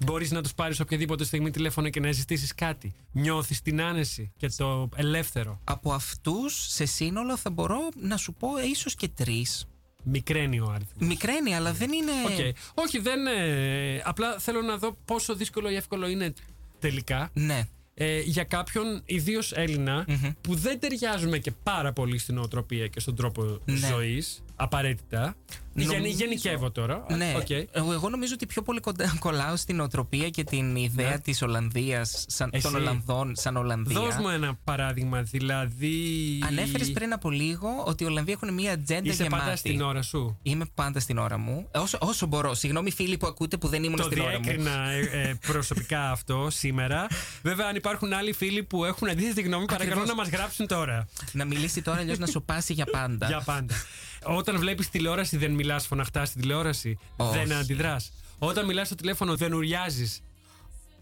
Speaker 1: Μπορείς να τους πάρεις οποιαδήποτε στιγμή τηλέφωνο και να ζητήσεις κάτι; Νιώθεις την άνεση και το ελεύθερο;
Speaker 4: Από αυτούς σε σύνολο θα μπορώ να σου πω ε, ίσως και τρεις.
Speaker 1: Μικραίνει ο αριθμός.
Speaker 4: Μικραίνει, αλλά δεν είναι.
Speaker 1: Οκ. Όχι, δεν. ε, απλά θέλω να δω πόσο δύσκολο ή εύκολο είναι τελικά
Speaker 4: Ναι.
Speaker 1: ε, για κάποιον ιδίως που δεν ταιριάζουμε και πάρα πολύ στη νοοτροπία και στον τρόπο
Speaker 4: Ναι.
Speaker 1: ζωής απαραίτητα.
Speaker 4: Νομίζω-
Speaker 1: Γενι, γενικεύω τώρα.
Speaker 4: Ναι,
Speaker 1: Οκ.
Speaker 4: εγώ, εγώ νομίζω ότι πιο πολύ κοντά, κολλάω στην οτροπία και την ιδέα
Speaker 1: Ναι.
Speaker 4: της Ολλανδίας, σαν,
Speaker 1: Εσύ.
Speaker 4: των Ολλανδών σαν Ολλανδία.
Speaker 1: Δώσ' μου ένα παράδειγμα, δηλαδή.
Speaker 4: Ανέφερες πριν από λίγο ότι οι Ολλανδοί έχουν μία ατζέντα
Speaker 1: Είσαι
Speaker 4: γεμάτη.
Speaker 1: πάντα στην ώρα σου.
Speaker 4: Είμαι πάντα στην ώρα μου. Ε, Όσο, όσο μπορώ. Συγγνώμη, φίλοι που ακούτε που δεν ήμουν
Speaker 1: Το
Speaker 4: στην ώρα μου.
Speaker 1: διέκρινα ε, ε, προσωπικά αυτό σήμερα. Βέβαια, αν υπάρχουν άλλοι φίλοι που έχουν αντίθετη γνώμη, παρακαλώ
Speaker 4: Ακριβώς.
Speaker 1: να μας γράψουν τώρα.
Speaker 4: Να μιλήσει τώρα, αλλιώς να σου πάσει για πάντα.
Speaker 1: Για πάντα. Όταν βλέπεις τηλεόραση, δεν μιλάς φωναχτά στην τηλεόραση.
Speaker 4: Όχι.
Speaker 1: Δεν αντιδράς. Όταν μιλάς στο τηλέφωνο, δεν ουριάζεις.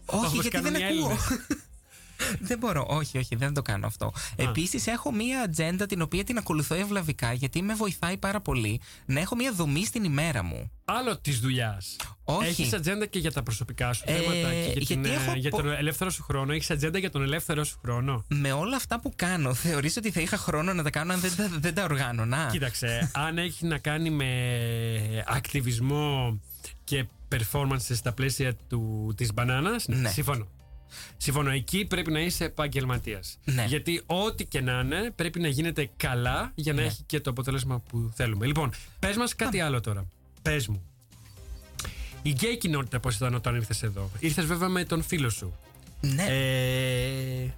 Speaker 4: Όχι,
Speaker 1: Όπως
Speaker 4: γιατί
Speaker 1: κάνουν
Speaker 4: δεν
Speaker 1: οι
Speaker 4: ακούω.
Speaker 1: Έλληνες.
Speaker 4: δεν μπορώ. Όχι, όχι, δεν το κάνω αυτό. Επίσης, έχω μία ατζέντα την οποία την ακολουθώ ευλαβικά γιατί με βοηθάει πάρα πολύ να έχω μία δομή στην ημέρα μου.
Speaker 1: Άλλο της δουλειάς.
Speaker 4: Όχι.
Speaker 1: Έχεις ατζέντα και για τα προσωπικά σου
Speaker 4: Ε,
Speaker 1: θέματα και για,
Speaker 4: γιατί
Speaker 1: την, ε,
Speaker 4: έχω
Speaker 1: για
Speaker 4: πο-
Speaker 1: τον ελεύθερο σου χρόνο. Έχεις ατζέντα για τον ελεύθερο σου χρόνο;
Speaker 4: Με όλα αυτά που κάνω, θεωρείς ότι θα είχα χρόνο να τα κάνω αν δεν, τα- δεν τα οργάνωνα.
Speaker 1: Κοίταξε, αν έχει να κάνει με ακτιβισμό και performance στα πλαίσια του, της μπανάνας, ναι,
Speaker 4: Ναι.
Speaker 1: Συμφωνώ. Συμφωνώ, εκεί πρέπει να είσαι επαγγελματίας.
Speaker 4: Ναι.
Speaker 1: Γιατί ό,τι και να είναι πρέπει να γίνεται καλά για να
Speaker 4: Ναι.
Speaker 1: έχει και το αποτέλεσμα που θέλουμε. Λοιπόν, πες μας κάτι άλλο τώρα. Πες μου. Η γκέι κοινότητα πώς ήταν όταν ήρθες εδώ; Ήρθες βέβαια με τον φίλο σου.
Speaker 4: Ναι.
Speaker 1: Ε,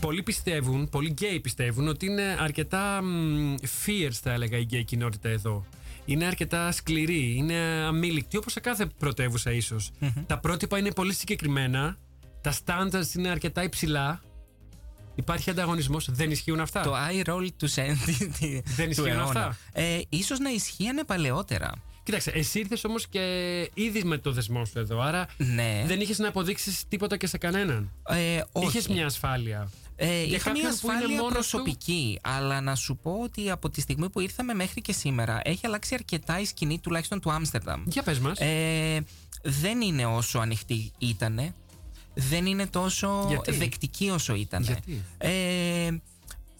Speaker 1: πολλοί πιστεύουν, πολλοί γκέι πιστεύουν ότι είναι αρκετά μ, fierce θα έλεγα η γκέι κοινότητα εδώ. Είναι αρκετά σκληρή, είναι αμείλικτη όπως σε κάθε πρωτεύουσα ίσως. Τα πρότυπα είναι πολύ συγκεκριμένα, τα standards είναι αρκετά υψηλά. Υπάρχει ανταγωνισμός, δεν ισχύουν αυτά;
Speaker 4: το eye roll του Σέντι.
Speaker 1: Δεν
Speaker 4: του
Speaker 1: ισχύουν
Speaker 4: αιώνα.
Speaker 1: αυτά;
Speaker 4: Ε, ίσως να ισχύανε παλαιότερα.
Speaker 1: Κοίταξε, εσύ ήρθες όμως και ήδη με το δεσμό σου εδώ, άρα
Speaker 4: Ναι.
Speaker 1: δεν είχες να αποδείξεις τίποτα και σε κανέναν.
Speaker 4: Ε, όχι.
Speaker 1: Είχες μια ασφάλεια.
Speaker 4: Ε,
Speaker 1: Για
Speaker 4: είχα μια
Speaker 1: κάποιον που είναι
Speaker 4: ασφάλεια
Speaker 1: μόνος
Speaker 4: προσωπική, αλλά να σου πω ότι από τη στιγμή που ήρθαμε μέχρι και σήμερα έχει αλλάξει αρκετά η σκηνή τουλάχιστον του Άμστερνταμ.
Speaker 1: Για πες μας.
Speaker 4: Ε, δεν είναι όσο ανοιχτή ήτανε. Δεν είναι τόσο
Speaker 1: Γιατί;
Speaker 4: δεκτική όσο ήταν.
Speaker 1: Γιατί;
Speaker 4: Ε,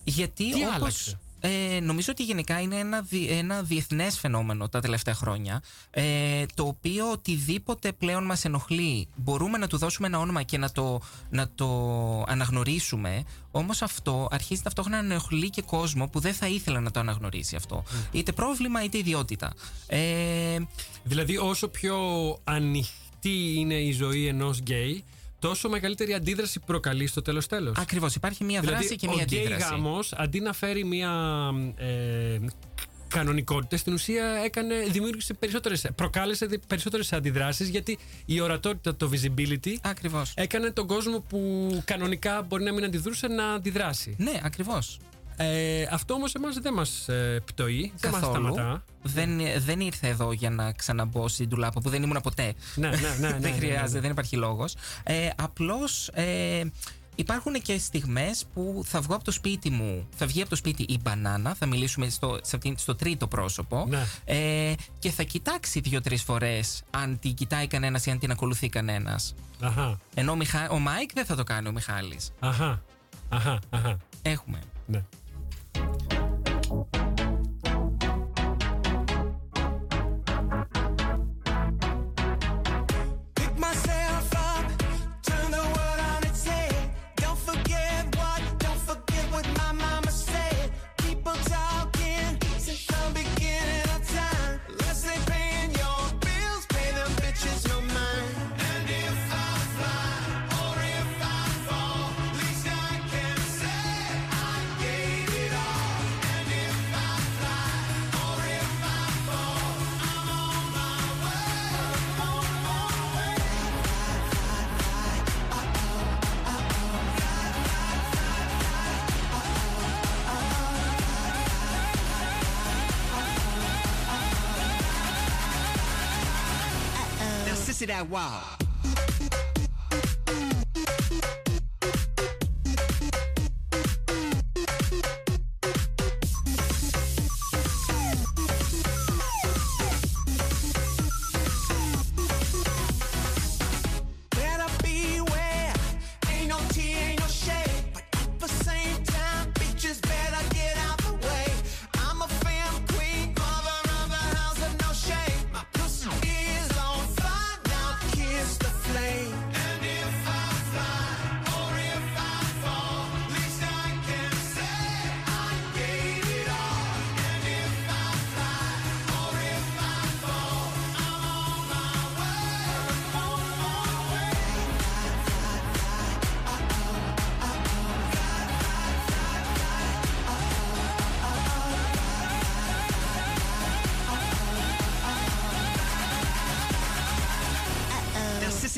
Speaker 4: γιατί
Speaker 1: Τι
Speaker 4: όπως,
Speaker 1: άλλαξε;
Speaker 4: Ε, νομίζω ότι γενικά είναι ένα, δι- ένα διεθνές φαινόμενο τα τελευταία χρόνια ε, το οποίο οτιδήποτε πλέον μας ενοχλεί μπορούμε να του δώσουμε ένα όνομα και να το, να το αναγνωρίσουμε όμως αυτό αρχίζει ταυτόχρονα να ενοχλεί και κόσμο που δεν θα ήθελε να το αναγνωρίσει αυτό. Είτε πρόβλημα είτε ιδιότητα. Ε,
Speaker 1: Δηλαδή, όσο πιο ανοιχτή είναι η ζωή ενός γκέι, τόσο μεγαλύτερη αντίδραση προκαλεί στο τέλος τέλος.
Speaker 4: ακριβώς υπάρχει μια δράση
Speaker 1: Δηλαδή,
Speaker 4: και
Speaker 1: ο
Speaker 4: μια
Speaker 1: γκέι
Speaker 4: αντίδραση
Speaker 1: γάμος, αντί να φέρει μια ε, κανονικότητα στην ουσία έκανε, δημιούργησε περισσότερες, προκάλεσε δι- περισσότερες αντιδράσεις γιατί η ορατότητα, το visibility
Speaker 4: Ακριβώς.
Speaker 1: έκανε τον κόσμο που κανονικά μπορεί να μην αντιδρούσε να αντιδράσει.
Speaker 4: Ναι, ακριβώς.
Speaker 1: Ε, αυτό όμως εμάς δεν μας ε, πτοεί, δεν μας
Speaker 4: Καθόλου.
Speaker 1: σταματά.
Speaker 4: Δεν, δεν ήρθα εδώ για να ξαναμπώ στην ντουλάπα που δεν ήμουν ποτέ.
Speaker 1: Ναι, ναι, ναι, ναι, ναι,
Speaker 4: δεν χρειάζεται,
Speaker 1: ναι.
Speaker 4: δεν υπάρχει λόγος. Ε, Απλώς ε, υπάρχουν και στιγμές που θα βγω από το σπίτι μου, θα βγει από το σπίτι η μπανάνα, θα μιλήσουμε στο, σε αυτήν- στο τρίτο πρόσωπο.
Speaker 1: Ναι.
Speaker 4: Ε, και θα κοιτάξει δύο-τρεις φορές αν την κοιτάει κανένας ή αν την ακολουθεί κανένας.
Speaker 1: Αχα,
Speaker 4: Ενώ ο, Μιχα... ο Μάικ δεν θα το κάνει ο Μιχάλης.
Speaker 1: αχα, αχα, αχα.
Speaker 4: Έχουμε.
Speaker 1: Ναι.
Speaker 2: Wow.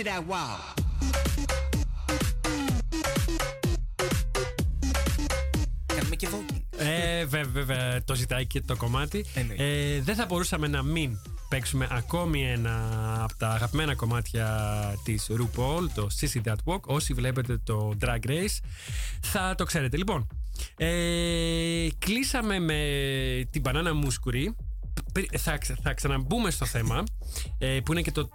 Speaker 2: Now, sissy that wow.
Speaker 4: Κάνουμε και voting.
Speaker 1: Ε, βέβαια, βέβαια, το ζητάει και το κομμάτι.
Speaker 4: Εννοείται.
Speaker 1: Ε, δεν θα μπορούσαμε να μην παίξουμε ακόμη ένα από τα αγαπημένα κομμάτια της RuPaul, το Sissy That Walk. Όσοι βλέπετε το Drag Race, θα το ξέρετε. Λοιπόν, ε, κλείσαμε με την μπανάνα μουσκουρί. Πρι- Θα, ξα- θα ξαναμπούμε στο θέμα, ε, που είναι και το,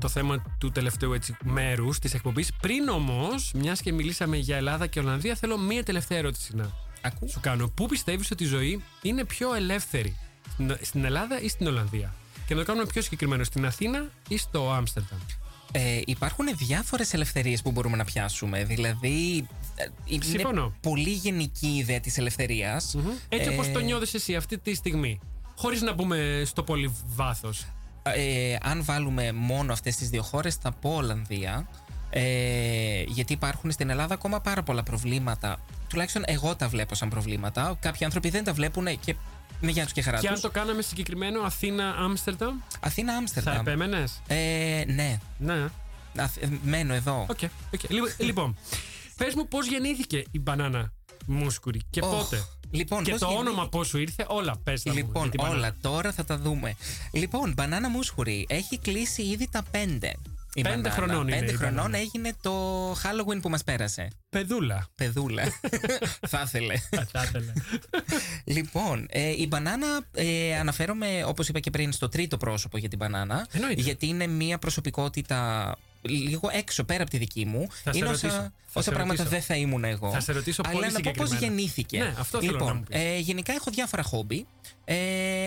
Speaker 1: το θέμα του τελευταίου έτσι, μέρους της εκπομπής. Πριν όμως, μιας και μιλήσαμε για Ελλάδα και Ολλανδία, θέλω μία τελευταία ερώτηση να,
Speaker 4: Ακού.
Speaker 1: σου κάνω. Πού πιστεύεις ότι η ζωή είναι πιο ελεύθερη, στην- στην Ελλάδα ή στην Ολλανδία; Και να το κάνουμε πιο συγκεκριμένο, στην Αθήνα ή στο Άμστερνταμ;
Speaker 4: Ε, υπάρχουν διάφορες ελευθερίες που μπορούμε να πιάσουμε. Δηλαδή, ε, είναι
Speaker 1: Συμφωνώ.
Speaker 4: πολύ γενική η ιδέα της ελευθερίας.
Speaker 1: Έτσι
Speaker 4: Ε,
Speaker 1: όπως το νιώθεις εσύ αυτή τη στιγμή. Χωρίς να μπούμε στο πολύ βάθος.
Speaker 4: Ε, αν βάλουμε μόνο αυτές τις δύο χώρες, θα πω Ολλανδία. Ε, γιατί υπάρχουν στην Ελλάδα ακόμα πάρα πολλά προβλήματα. Τουλάχιστον εγώ τα βλέπω σαν προβλήματα. Κάποιοι άνθρωποι δεν τα βλέπουν και με γεια τους και χαρά
Speaker 1: Και αν
Speaker 4: τους.
Speaker 1: το κάναμε συγκεκριμένο Αθήνα-Άμστερνταμ,
Speaker 4: Αθήνα,
Speaker 1: θα
Speaker 4: Άμστερνταμ.
Speaker 1: επέμενες;
Speaker 4: Ε, ναι.
Speaker 1: Ναι.
Speaker 4: Αθ- ε, μένω εδώ.
Speaker 1: OK. OK. Λοιπόν, Λοιπόν, πες μου πώς γεννήθηκε η μπανάνα μουσκουρί και
Speaker 4: Οχ.
Speaker 1: πότε;
Speaker 4: Λοιπόν,
Speaker 1: και
Speaker 4: πώς
Speaker 1: το
Speaker 4: γεννή-
Speaker 1: όνομα πώς σου ήρθε, όλα πες τα μου
Speaker 4: Λοιπόν,
Speaker 1: για την μπανάνα.
Speaker 4: όλα τώρα θα τα δούμε. Λοιπόν, μπανάνα μουσχουρί έχει κλείσει ήδη τα πέντε. Η
Speaker 1: Πέντε
Speaker 4: μπανάνα.
Speaker 1: χρονών είναι
Speaker 4: Πέντε
Speaker 1: η
Speaker 4: χρονών
Speaker 1: μπανάνα.
Speaker 4: έγινε το Halloween που μας πέρασε.
Speaker 1: Παιδούλα.
Speaker 4: Παιδούλα. θα ήθελε.
Speaker 1: Θα ήθελα.
Speaker 4: λοιπόν, ε, η μπανάνα ε, αναφέρομαι, όπως είπα και πριν, στο τρίτο πρόσωπο για την μπανάνα.
Speaker 1: Εννοείται.
Speaker 4: Γιατί είναι μια προσωπικότητα λίγο έξω πέρα από τη δική μου.
Speaker 1: Θα σε
Speaker 4: είναι
Speaker 1: ρωτήσω.
Speaker 4: όσα,
Speaker 1: Θα
Speaker 4: όσα
Speaker 1: σε
Speaker 4: πράγματα
Speaker 1: ρωτήσω.
Speaker 4: δεν θα ήμουν εγώ.
Speaker 1: Θα σε ρωτήσω
Speaker 4: Αλλά
Speaker 1: πολύ
Speaker 4: να πω πώς
Speaker 1: συγκεκριμένα.
Speaker 4: γεννήθηκε.
Speaker 1: Ναι, αυτό θέλω
Speaker 4: λοιπόν,
Speaker 1: να μου πεις.
Speaker 4: ε, γενικά έχω διάφορα χόμπι. Ε,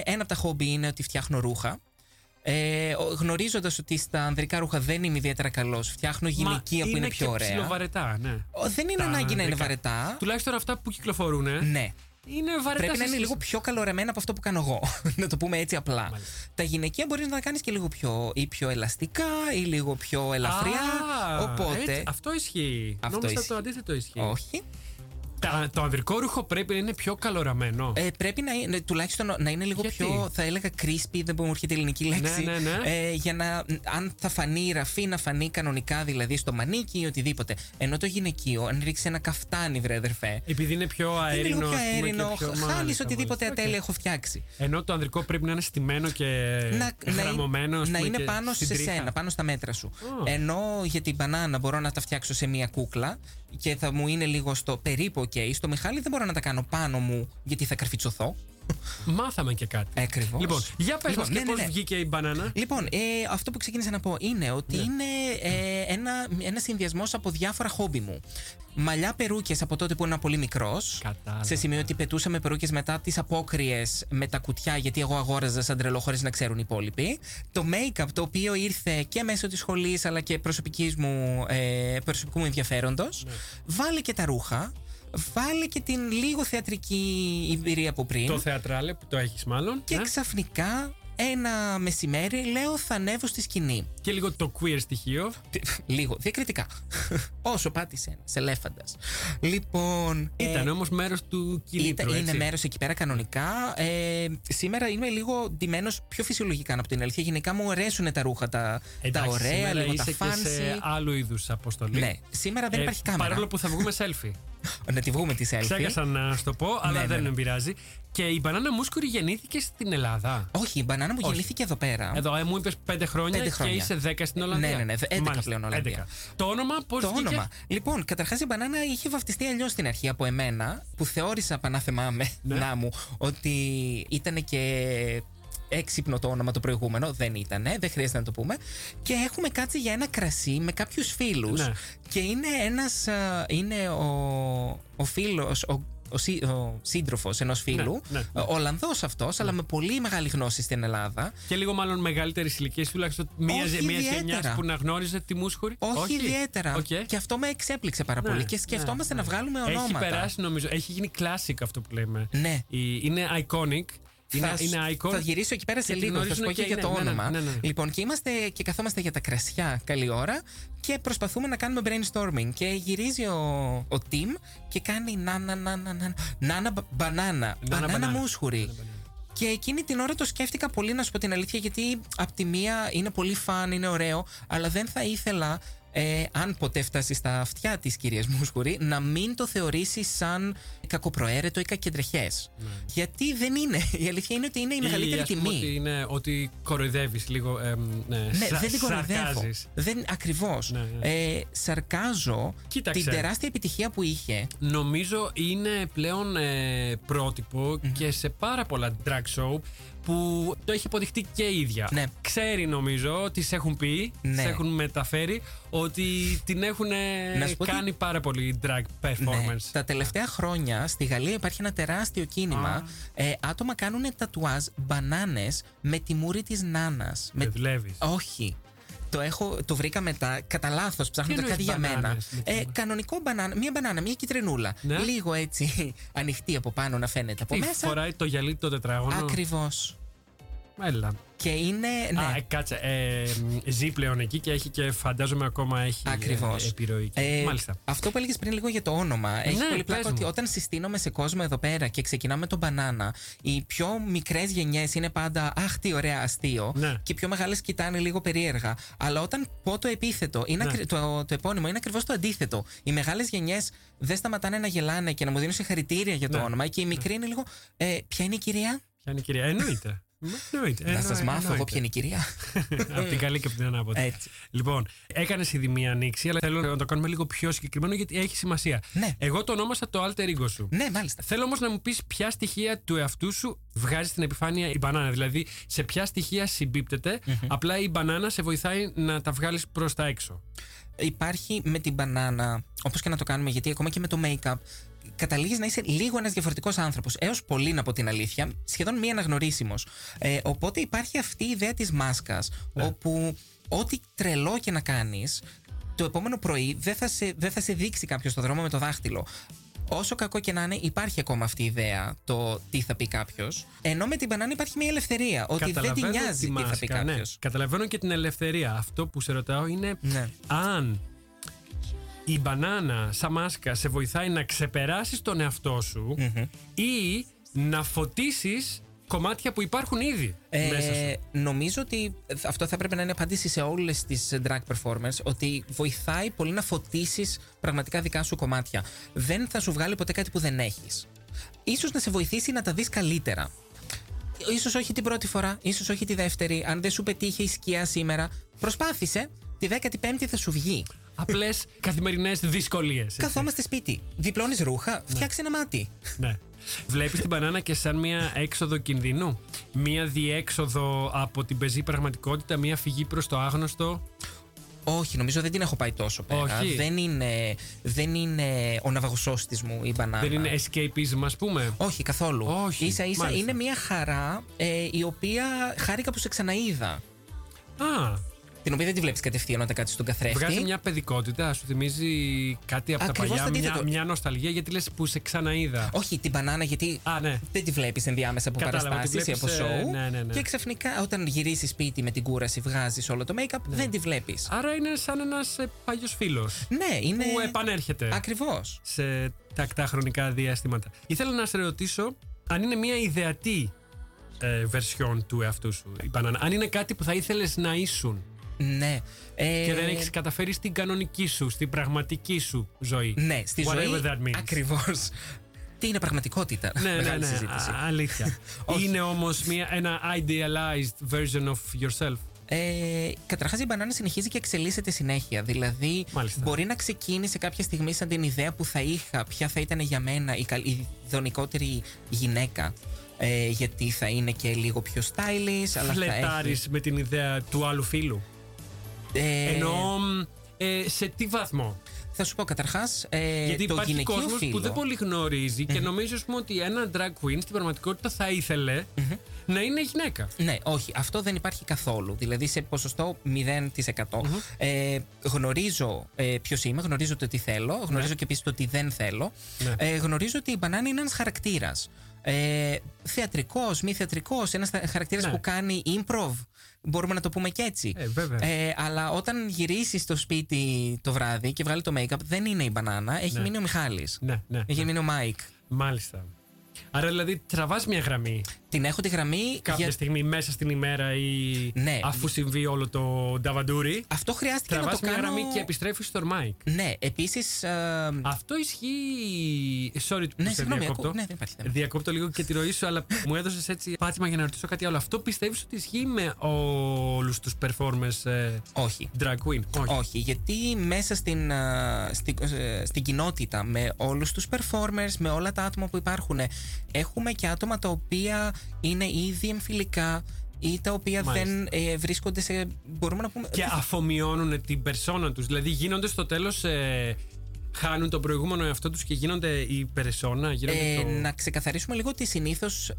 Speaker 4: ένα από τα χόμπι είναι ότι φτιάχνω ρούχα. Ε, Γνωρίζοντας ότι στα ανδρικά ρούχα δεν είμαι ιδιαίτερα καλός, φτιάχνω γυναικεία που είναι πιο
Speaker 1: και
Speaker 4: ωραία.
Speaker 1: ψιλοβαρετά, ναι.
Speaker 4: Ο, Δεν είναι
Speaker 1: Τα
Speaker 4: ανάγκη να είναι
Speaker 1: ανδρικά.
Speaker 4: βαρετά.
Speaker 1: Τουλάχιστον αυτά που κυκλοφορούν.
Speaker 4: Ναι.
Speaker 1: Είναι βαρετά.
Speaker 4: Πρέπει
Speaker 1: σε
Speaker 4: να είναι
Speaker 1: σχέση-
Speaker 4: λίγο πιο καλορεμένα από αυτό που κάνω εγώ. να το πούμε έτσι απλά.
Speaker 1: Μάλιστα.
Speaker 4: Τα γυναικεία μπορείς να τα κάνεις και λίγο πιο, ή πιο ελαστικά ή λίγο πιο ελαφριά.
Speaker 1: Α,
Speaker 4: Οπότε.
Speaker 1: έτσι, αυτό ισχύει.
Speaker 4: Αυτό
Speaker 1: Νόμιζα
Speaker 4: ισχύει.
Speaker 1: το αντίθετο ισχύει.
Speaker 4: Όχι.
Speaker 1: Τα- το ανδρικό ρούχο πρέπει να είναι πιο καλοραμμένο.
Speaker 4: Ε, πρέπει να είναι, τουλάχιστον να είναι λίγο
Speaker 1: Γιατί;
Speaker 4: πιο, θα έλεγα, crispy, δεν μου έρχεται η ελληνική λέξη.
Speaker 1: Ναι, ναι, ναι.
Speaker 4: Ε, για να, αν θα φανεί η ραφή, να φανεί κανονικά δηλαδή στο μανίκι ή οτιδήποτε. Ενώ το γυναικείο, αν ρίξει ένα καφτάνι, βρε αδερφέ.
Speaker 1: Επειδή είναι πιο
Speaker 4: είναι
Speaker 1: αέρινο.
Speaker 4: λίγο πιο
Speaker 1: ας πούμε,
Speaker 4: αέρινο,
Speaker 1: και πιο-
Speaker 4: χάνει
Speaker 1: μάλιστα,
Speaker 4: οτιδήποτε
Speaker 1: μάλιστα.
Speaker 4: ατέλεια
Speaker 1: Οκ.
Speaker 4: έχω φτιάξει.
Speaker 1: Ενώ το ανδρικό πρέπει να είναι στημένο και
Speaker 4: να,
Speaker 1: γραμμωμένο. ας
Speaker 4: να
Speaker 1: πούμε,
Speaker 4: είναι
Speaker 1: και
Speaker 4: πάνω
Speaker 1: στην
Speaker 4: σε
Speaker 1: τρίχα.
Speaker 4: σένα, πάνω στα μέτρα σου.
Speaker 1: Α.
Speaker 4: Ενώ για την μπανάνα μπορώ να τα φτιάξω σε μία κούκλα και θα μου είναι λίγο στο περίπου ok. Στο Μιχάλη δεν μπορώ να τα κάνω πάνω μου γιατί θα καρφιτσωθώ.
Speaker 1: Μάθαμε και κάτι.
Speaker 4: Ακριβώς.
Speaker 1: Λοιπόν, για πες
Speaker 4: Λοιπόν,
Speaker 1: μας και
Speaker 4: ναι, ναι,
Speaker 1: πώς
Speaker 4: ναι.
Speaker 1: βγήκε η μπανάνα.
Speaker 4: Λοιπόν, ε, αυτό που ξεκίνησα να πω είναι ότι
Speaker 1: Ναι.
Speaker 4: είναι ε, ένα, ένα συνδυασμός από διάφορα χόμπι μου. Μαλλιά περούκες από τότε που ήμουν πολύ μικρός.
Speaker 1: Κατάλαβα.
Speaker 4: Σε σημείο ότι πετούσα με περούκες μετά τις απόκριες με τα κουτιά, γιατί εγώ αγόραζα σαν τρελό χωρίς να ξέρουν οι υπόλοιποι. Το make-up το οποίο ήρθε και μέσω της σχολής αλλά και προσωπικής μου, ε, προσωπικού μου ενδιαφέροντος.
Speaker 1: Ναι.
Speaker 4: Βάλε και τα ρούχα. Βάλε και την λίγο θεατρική εμπειρία από πριν.
Speaker 1: Το θεατράλε που το έχεις μάλλον.
Speaker 4: Και
Speaker 1: ε;
Speaker 4: ξαφνικά ένα μεσημέρι λέω θα ανέβω στη σκηνή.
Speaker 1: Και λίγο το queer στοιχείο.
Speaker 4: Λίγο, διακριτικά. Όσο πάτησε ένα ελέφαντα. Λοιπόν. ε,
Speaker 1: Ήταν όμως μέρος του κινήτρου,
Speaker 4: ήταν- είναι
Speaker 1: έτσι.
Speaker 4: μέρος εκεί πέρα κανονικά. Ε, σήμερα είμαι λίγο ντυμένος πιο φυσιολογικά από την αλήθεια. Γενικά μου αρέσουν τα ρούχα, τα, τα
Speaker 1: Εντάξει,
Speaker 4: ωραία,
Speaker 1: σήμερα
Speaker 4: λίγο τα
Speaker 1: είσαι και σε
Speaker 4: fancy.
Speaker 1: άλλου είδους αποστολή.
Speaker 4: Ναι, σήμερα δεν
Speaker 1: Ε,
Speaker 4: υπάρχει κάμερα.
Speaker 1: Παρόλο που θα βγούμε selfie.
Speaker 4: Να τη βγούμε τη selfie.
Speaker 1: Ξέχασα να σου το πω, αλλά
Speaker 4: Ναι, ναι,
Speaker 1: δεν
Speaker 4: ναι.
Speaker 1: με πειράζει. Και η μπανάνα μουσκουρη γεννήθηκε στην Ελλάδα.
Speaker 4: Όχι, η μπανάνα μου
Speaker 1: Όχι.
Speaker 4: γεννήθηκε εδώ πέρα.
Speaker 1: Εδώ, ε, μου είπες πέντε χρόνια,
Speaker 4: Πέντε χρόνια.
Speaker 1: και είσαι δέκα στην Ολλανδία.
Speaker 4: Ναι, ναι, ναι, 11
Speaker 1: Μάλιστα,
Speaker 4: πλέον Ολλανδία.
Speaker 1: 11. Το όνομα, πώς
Speaker 4: το όνομα. Λοιπόν, καταρχάς η μπανάνα είχε βαφτιστεί αλλιώς στην αρχή από εμένα, που θεώρησα πανάθεμά με
Speaker 1: Ναι.
Speaker 4: να μου ότι ήταν και έξυπνο το όνομα το προηγούμενο. Δεν ήταν, δεν χρειάζεται να το πούμε. Και έχουμε κάτσει για ένα κρασί με κάποιους φίλους.
Speaker 1: Ναι.
Speaker 4: Και είναι ένας. Είναι ο, ο φίλος. Ο, ο, σύ- ο σύντροφος ενός φίλου,
Speaker 1: ναι, ναι.
Speaker 4: Ολλανδός αυτός, αλλά με πολύ μεγάλη γνώση στην Ελλάδα.
Speaker 1: Και λίγο μάλλον μεγαλύτερη ηλικία, τουλάχιστον μία,
Speaker 4: Όχι
Speaker 1: μία
Speaker 4: ιδιαίτερα.
Speaker 1: γενιά που να γνώριζε τη Μούσχουρη.
Speaker 4: Όχι, ιδιαίτερα.
Speaker 1: Οκ.
Speaker 4: Και αυτό με εξέπληξε πάρα
Speaker 1: Ναι,
Speaker 4: πολύ. Και σκεφτόμαστε
Speaker 1: ναι,
Speaker 4: να
Speaker 1: ναι.
Speaker 4: βγάλουμε
Speaker 1: Έχει
Speaker 4: ονόματα.
Speaker 1: περάσει νομίζω, έχει γίνει classic αυτό που λέμε.
Speaker 4: Ναι.
Speaker 1: Η- Είναι iconic. Είναι,
Speaker 4: θα,
Speaker 1: είναι icon.
Speaker 4: θα γυρίσω εκεί πέρα σε
Speaker 1: και τη
Speaker 4: λίγο, θα σου
Speaker 1: γνωρίζουν
Speaker 4: πω και,
Speaker 1: και
Speaker 4: για το
Speaker 1: ναι, ναι,
Speaker 4: όνομα.
Speaker 1: ναι, ναι, ναι.
Speaker 4: Λοιπόν, και είμαστε και καθόμαστε για τα κρασιά καλή ώρα και προσπαθούμε να κάνουμε brainstorming. Και γυρίζει ο, ο Tim και κάνει νάνα, νάνα, νάνα, νάνα μπα- μπανάνα. Μπανάνα
Speaker 1: μπανάνα.
Speaker 4: μούσχουρη.
Speaker 1: Νάνα μπανάνα.
Speaker 4: Και εκείνη την ώρα το σκέφτηκα πολύ, να σου πω την αλήθεια, γιατί απ' τη μία είναι πολύ φαν, είναι ωραίο, αλλά δεν θα ήθελα, ε, αν ποτέ φτάσει στα αυτιά της κυρίας Μούσχουρη, να μην το θεωρήσει σαν κακοπροαίρετο ή κακεντρεχές. Γιατί δεν είναι. Η αλήθεια είναι ότι είναι η
Speaker 1: Ναι. Ή,
Speaker 4: μεγαλύτερη
Speaker 1: ας πούμε,
Speaker 4: τιμή.
Speaker 1: Ότι, είναι, ότι κοροϊδεύεις λίγο. εμ, ναι,
Speaker 4: Ναι,
Speaker 1: σα-
Speaker 4: δεν την κοροϊδεύω.
Speaker 1: σαρκάζεις.
Speaker 4: Δεν, ακριβώς.
Speaker 1: Ναι, ναι.
Speaker 4: Ε, σαρκάζω
Speaker 1: Κοίταξε.
Speaker 4: την τεράστια επιτυχία που είχε.
Speaker 1: Νομίζω είναι πλέον ε, πρότυπο και σε πάρα πολλά drag show που το έχει αποδειχτεί και η ίδια.
Speaker 4: Ναι.
Speaker 1: Ξέρει νομίζω, τις έχουν πει,
Speaker 4: Ναι.
Speaker 1: τις έχουν μεταφέρει ότι την έχουν ε,
Speaker 4: Να σου πω ότι-
Speaker 1: κάνει πάρα πολύ drag performance.
Speaker 4: Ναι. Τα τελευταία χρόνια στη Γαλλία υπάρχει ένα τεράστιο κίνημα. Ε, άτομα κάνουν τατουάζ μπανάνες με τη μούρη της νάνας. Με...
Speaker 1: Δεν δουλεύεις.
Speaker 4: Όχι. Το, έχω, το βρήκα μετά, κατά λάθος, ψάχνοντα
Speaker 1: Τι
Speaker 4: κάτι για
Speaker 1: εννοείς
Speaker 4: μένα.
Speaker 1: μπανάνες με τη
Speaker 4: Ε,
Speaker 1: μούρη;
Speaker 4: κανονικό μπανάνα, μία μπανάνα, μία κυτρινούλα.
Speaker 1: Ναι.
Speaker 4: Λίγο έτσι ανοιχτή από πάνω να φαίνεται από
Speaker 1: Τι
Speaker 4: μέσα.
Speaker 1: φοράει το γυαλί το τετράγωνο;
Speaker 4: Ακριβώς.
Speaker 1: Έλα.
Speaker 4: Και είναι. Ναι.
Speaker 1: Α, ε, κάτσε. Ε, μ, ζει πλέον εκεί και έχει και φαντάζομαι ακόμα έχει
Speaker 4: Ακριβώς.
Speaker 1: ε, επιρροή. εκεί. Μάλιστα.
Speaker 4: Αυτό που έλεγες πριν λίγο για το όνομα. Έχει
Speaker 1: Ναι,
Speaker 4: πολύ πλάκα
Speaker 1: πες μου.
Speaker 4: ότι όταν συστήνομαι σε κόσμο εδώ πέρα και ξεκινάμε με τον μπανάνα, οι πιο μικρές γενιές είναι πάντα Αχ, τι ωραία, αστείο.
Speaker 1: Ναι.
Speaker 4: Και οι πιο μεγάλες κοιτάνε λίγο περίεργα. Αλλά όταν πω το επίθετο, είναι
Speaker 1: Ναι.
Speaker 4: ακρι- το, το επώνυμο είναι ακριβώς το αντίθετο. Οι μεγάλες γενιές δεν σταματάνε να γελάνε και να μου δίνουν συγχαρητήρια για το
Speaker 1: Ναι.
Speaker 4: όνομα. Και οι μικροί είναι λίγο. Ε, ποια είναι η κυρία;
Speaker 1: Ποια είναι η κυρία; Εννοείται. Μ, Εννοείται.
Speaker 4: να
Speaker 1: Εννοεί-
Speaker 4: σα μάθω εγώ
Speaker 1: εννοείται.
Speaker 4: ποια είναι η κυρία.
Speaker 1: από την καλή και από την ανάποδη.
Speaker 4: Έτσι.
Speaker 1: Λοιπόν, έκανες ήδη μία ανοίξη, αλλά θέλω να το κάνουμε λίγο πιο συγκεκριμένο γιατί έχει σημασία.
Speaker 4: Ναι.
Speaker 1: Εγώ το ονόμασα το alter ego σου.
Speaker 4: ναι, μάλιστα.
Speaker 1: Θέλω όμως να μου πεις ποια στοιχεία του εαυτού σου βγάζει στην επιφάνεια η μπανάνα. Δηλαδή, σε ποια στοιχεία συμπίπτεται, απλά η μπανάνα σε βοηθάει να τα βγάλεις προς τα έξω.
Speaker 4: υπάρχει με την μπανάνα, όπως και να το κάνουμε, γιατί ακόμα και με το make-up, καταλήγεις να είσαι λίγο ένας διαφορετικός άνθρωπος. Έως πολύ, να πω την αλήθεια, σχεδόν μη αναγνωρίσιμος. Ε, οπότε υπάρχει αυτή η ιδέα της μάσκας, όπου ό,τι τρελό και να κάνεις, το επόμενο πρωί δεν θα σε, δεν θα σε δείξει κάποιος στο δρόμο με το δάχτυλο. Όσο κακό και να είναι, υπάρχει ακόμα αυτή η ιδέα το τι θα πει κάποιος. Ενώ με την μπανάνα υπάρχει μια ελευθερία. Ότι δεν την νοιάζει τι θα πει
Speaker 1: μάσκα, ναι.
Speaker 4: κάποιος.
Speaker 1: Καταλαβαίνω και την ελευθερία. Αυτό που σε ρωτάω είναι
Speaker 4: Ναι.
Speaker 1: αν η μπανάνα σαν μάσκα σε βοηθάει να ξεπεράσεις τον εαυτό σου ή να φωτίσεις κομμάτια που υπάρχουν ήδη μέσα σου.
Speaker 4: Ε, νομίζω ότι αυτό θα πρέπει να είναι απάντηση σε όλες τις drag performers ότι βοηθάει πολύ να φωτίσεις πραγματικά δικά σου κομμάτια. Δεν θα σου βγάλει ποτέ κάτι που δεν έχεις. Ίσως να σε βοηθήσει να τα δεις καλύτερα. Ίσως όχι την πρώτη φορά, ίσως όχι τη δεύτερη. Αν δεν σου πετύχει η σκιά σήμερα, προσπάθησε. Τη 15η θα σου βγει.
Speaker 1: Απλές καθημερινές δυσκολίες.
Speaker 4: Καθόμαστε σπίτι. Διπλώνεις ρούχα, φτιάξε ένα μάτι.
Speaker 1: Ναι. Βλέπεις την μπανάνα και σαν μια έξοδο κινδύνου; Μια διέξοδο από την πεζή πραγματικότητα, μια φυγή προς το άγνωστο;
Speaker 4: Όχι, νομίζω δεν την έχω πάει τόσο πέρα.
Speaker 1: Όχι.
Speaker 4: Δεν είναι, δεν είναι ο ναυαγοσώστη μου η μπανάνα.
Speaker 1: Δεν είναι escapism, ας πούμε;
Speaker 4: Όχι, καθόλου.
Speaker 1: Όχι,
Speaker 4: Ίσα ίσα
Speaker 1: μάλιστα.
Speaker 4: είναι μια χαρά ε, η οποία χάρηκα που σε ξαναείδα.
Speaker 1: Α,
Speaker 4: Την οποία δεν τη βλέπεις κατευθείαν όταν κάτσει στον καθρέφτη.
Speaker 1: βγάζει μια παιδικότητα, σου θυμίζει κάτι από
Speaker 4: Ακριβώς
Speaker 1: τα
Speaker 4: το
Speaker 1: παλιά, μια,
Speaker 4: αντίθετο.
Speaker 1: μια νοσταλγία, γιατί λες που σε ξαναείδα.
Speaker 4: Όχι, την μπανάνα γιατί
Speaker 1: Α, ναι.
Speaker 4: δεν τη βλέπεις ενδιάμεσα από
Speaker 1: Κατάλαβα,
Speaker 4: παραστάσεις
Speaker 1: τη
Speaker 4: ή από
Speaker 1: βλέπεις, ε,
Speaker 4: show.
Speaker 1: ναι, ναι, ναι.
Speaker 4: Και ξαφνικά όταν γυρίσεις σπίτι με την κούραση, βγάζεις όλο το make-up, δεν τη βλέπεις.
Speaker 1: Άρα είναι σαν ένας παλιό φίλος
Speaker 4: Ναι, είναι.
Speaker 1: που επανέρχεται
Speaker 4: Ακριβώς.
Speaker 1: σε τακτά χρονικά διαστήματα. Ήθελα να σε ρωτήσω αν είναι μια ιδεατή ε, version του εαυτού σου η μπανάνα. Αν είναι κάτι που θα ήθελες να ήσουν
Speaker 4: Ναι. Ε,
Speaker 1: και δεν έχεις καταφέρει στην κανονική σου, στην πραγματική σου ζωή.
Speaker 4: Ναι, στη
Speaker 1: Whatever
Speaker 4: ζωή.
Speaker 1: that means.
Speaker 4: Ακριβώς. Τι είναι πραγματικότητα.
Speaker 1: Ναι, ναι,
Speaker 4: Μεγάλη
Speaker 1: ναι.
Speaker 4: συζήτηση.
Speaker 1: Α, αλήθεια.
Speaker 4: Όχι.
Speaker 1: είναι όμως μια, ένα idealized version of yourself.
Speaker 4: Ε, Καταρχάς, η μπανάνα συνεχίζει και εξελίσσεται συνέχεια. Δηλαδή,
Speaker 1: Μάλιστα.
Speaker 4: μπορεί να ξεκίνησε κάποια στιγμή σαν την ιδέα που θα είχα, ποια θα ήταν για μένα η, καλ- η δονικότερη γυναίκα. Ε, γιατί θα είναι και λίγο πιο stylish, αλλά θα
Speaker 1: Φλετάρεις με την ιδέα του άλλου φίλου.
Speaker 4: Έχει. Ε,
Speaker 1: Ενώ ε, σε τι βαθμό;
Speaker 4: Θα σου πω καταρχάς. Ε,
Speaker 1: Γιατί
Speaker 4: το
Speaker 1: υπάρχει
Speaker 4: γυναικείο
Speaker 1: κόσμος
Speaker 4: φύλλο.
Speaker 1: που δεν πολύ γνωρίζει και νομίζω ας πούμε, ότι ένα drag queen στην πραγματικότητα θα ήθελε να είναι γυναίκα.
Speaker 4: Ναι, όχι, αυτό δεν υπάρχει καθόλου. Δηλαδή σε ποσοστό 0%. Ε, γνωρίζω ε, ποιος είμαι, γνωρίζω το τι θέλω, γνωρίζω και επίσης το τι δεν θέλω.
Speaker 1: Ναι.
Speaker 4: Ε, γνωρίζω ότι η μπανάνα είναι ένας χαρακτήρας. Ε, θεατρικός, μη θεατρικός, ένας χαρακτήρας
Speaker 1: Ναι.
Speaker 4: που κάνει improv. Μπορούμε να το πούμε και έτσι.
Speaker 1: Ε, βέβαια.
Speaker 4: Ε, αλλά όταν γυρίσει στο σπίτι το βράδυ και βγάλει το make-up, δεν είναι η μπανάνα, έχει
Speaker 1: Ναι.
Speaker 4: μείνει ο Μιχάλης.
Speaker 1: Ναι, ναι.
Speaker 4: Έχει
Speaker 1: ναι.
Speaker 4: μείνει ο Μάικ.
Speaker 1: Μάλιστα. Άρα δηλαδή τραβάς μια γραμμή
Speaker 4: Την έχω τη γραμμή.
Speaker 1: κάποια
Speaker 4: για-
Speaker 1: στιγμή μέσα στην ημέρα ή
Speaker 4: Ναι.
Speaker 1: αφού συμβεί όλο το νταβαντούρι.
Speaker 4: Αυτό χρειάστηκε να
Speaker 1: Τραβάς
Speaker 4: το
Speaker 1: μια
Speaker 4: κάνω.
Speaker 1: γραμμή και επιστρέφεις στο Μάικ.
Speaker 4: Ναι, επίσης.
Speaker 1: Αυτό ισχύει. Sorry που
Speaker 4: Ναι,
Speaker 1: σε
Speaker 4: συγγνώμη,
Speaker 1: διακόπτω.
Speaker 4: ακού- ναι, δεν υπάρχει θέμα.
Speaker 1: Διακόπτω λίγο και τη ροή σου, αλλά μου έδωσες έτσι πάτημα για να ρωτήσω κάτι άλλο. Αυτό πιστεύεις ότι ισχύει με όλους τους performers ε,
Speaker 4: όχι.
Speaker 1: drag queen;
Speaker 4: Όχι. γιατί μέσα στην, α, στη- ε, στην κοινότητα με όλους τους performers, με όλα τα άτομα που υπάρχουν έχουμε και άτομα τα οποία είναι ήδη εμφυλικά ή τα οποία
Speaker 1: Μάλιστα.
Speaker 4: δεν ε, βρίσκονται σε... μπορούμε να πούμε...
Speaker 1: Και αφομοιώνουν την περσόνα τους. Δηλαδή γίνονται στο τέλος. χάνουν τον προηγούμενο εαυτό τους και γίνονται η περσόνα. Γίνονται
Speaker 4: Ε,
Speaker 1: το...
Speaker 4: Να ξεκαθαρίσουμε λίγο ότι συνήθως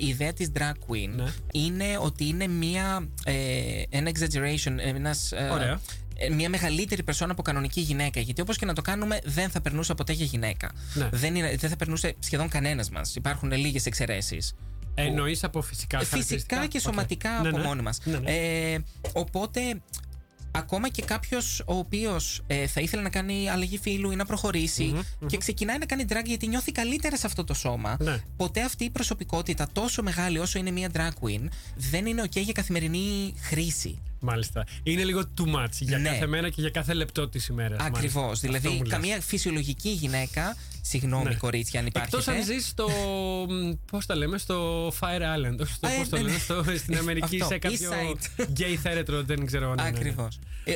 Speaker 4: η ιδέα της drag queen
Speaker 1: Ναι.
Speaker 4: είναι ότι είναι μια, ε, ένα exaggeration, ένας, ε,
Speaker 1: Ωραία.
Speaker 4: ε, μια μεγαλύτερη περσόνα από κανονική γυναίκα. Γιατί όπως και να το κάνουμε δεν θα περνούσε ποτέ για γυναίκα.
Speaker 1: Ναι.
Speaker 4: Δεν, είναι, δεν θα περνούσε σχεδόν κανένας μας. Υπάρχουν λίγες εξαιρέσεις.
Speaker 1: Εννοείς από φυσικά
Speaker 4: Ε,
Speaker 1: χαρακτηριστικά.
Speaker 4: Φυσικά και
Speaker 1: Οκ.
Speaker 4: σωματικά
Speaker 1: Ναι,
Speaker 4: από
Speaker 1: ναι.
Speaker 4: μόνοι μας.
Speaker 1: Ναι, ναι.
Speaker 4: Ε, οπότε, ακόμα και κάποιος ο οποίος θα ήθελε να κάνει αλλαγή φύλου ή να προχωρησει και ξεκινάει να κάνει drag γιατί νιώθει καλύτερα σε αυτό το σώμα,
Speaker 1: Ναι.
Speaker 4: ποτέ αυτή η προσωπικότητα τόσο μεγάλη όσο είναι μια drag queen δεν είναι ok για καθημερινή χρήση.
Speaker 1: Μάλιστα. Είναι λίγο too much για
Speaker 4: Ναι.
Speaker 1: κάθε μέρα και για κάθε λεπτό της ημέρας.
Speaker 4: Ακριβώς. Δηλαδή, καμία φυσιολογική γυναίκα. Συγγνώμη,
Speaker 1: Ναι.
Speaker 4: κορίτσια, αν υπάρχει.
Speaker 1: Εκτό αν ζεις στο. Πώς τα λέμε, στο Fire Island. Όχι στο.
Speaker 4: Α, ε,
Speaker 1: Πώς το
Speaker 4: ναι,
Speaker 1: λένε,
Speaker 4: ναι.
Speaker 1: στο, στην Αμερική,
Speaker 4: Αυτό,
Speaker 1: σε κάποιο.
Speaker 4: East
Speaker 1: Γκέι θέρετρο, δεν ξέρω. ναι, ναι, ναι.
Speaker 4: Ακριβώ.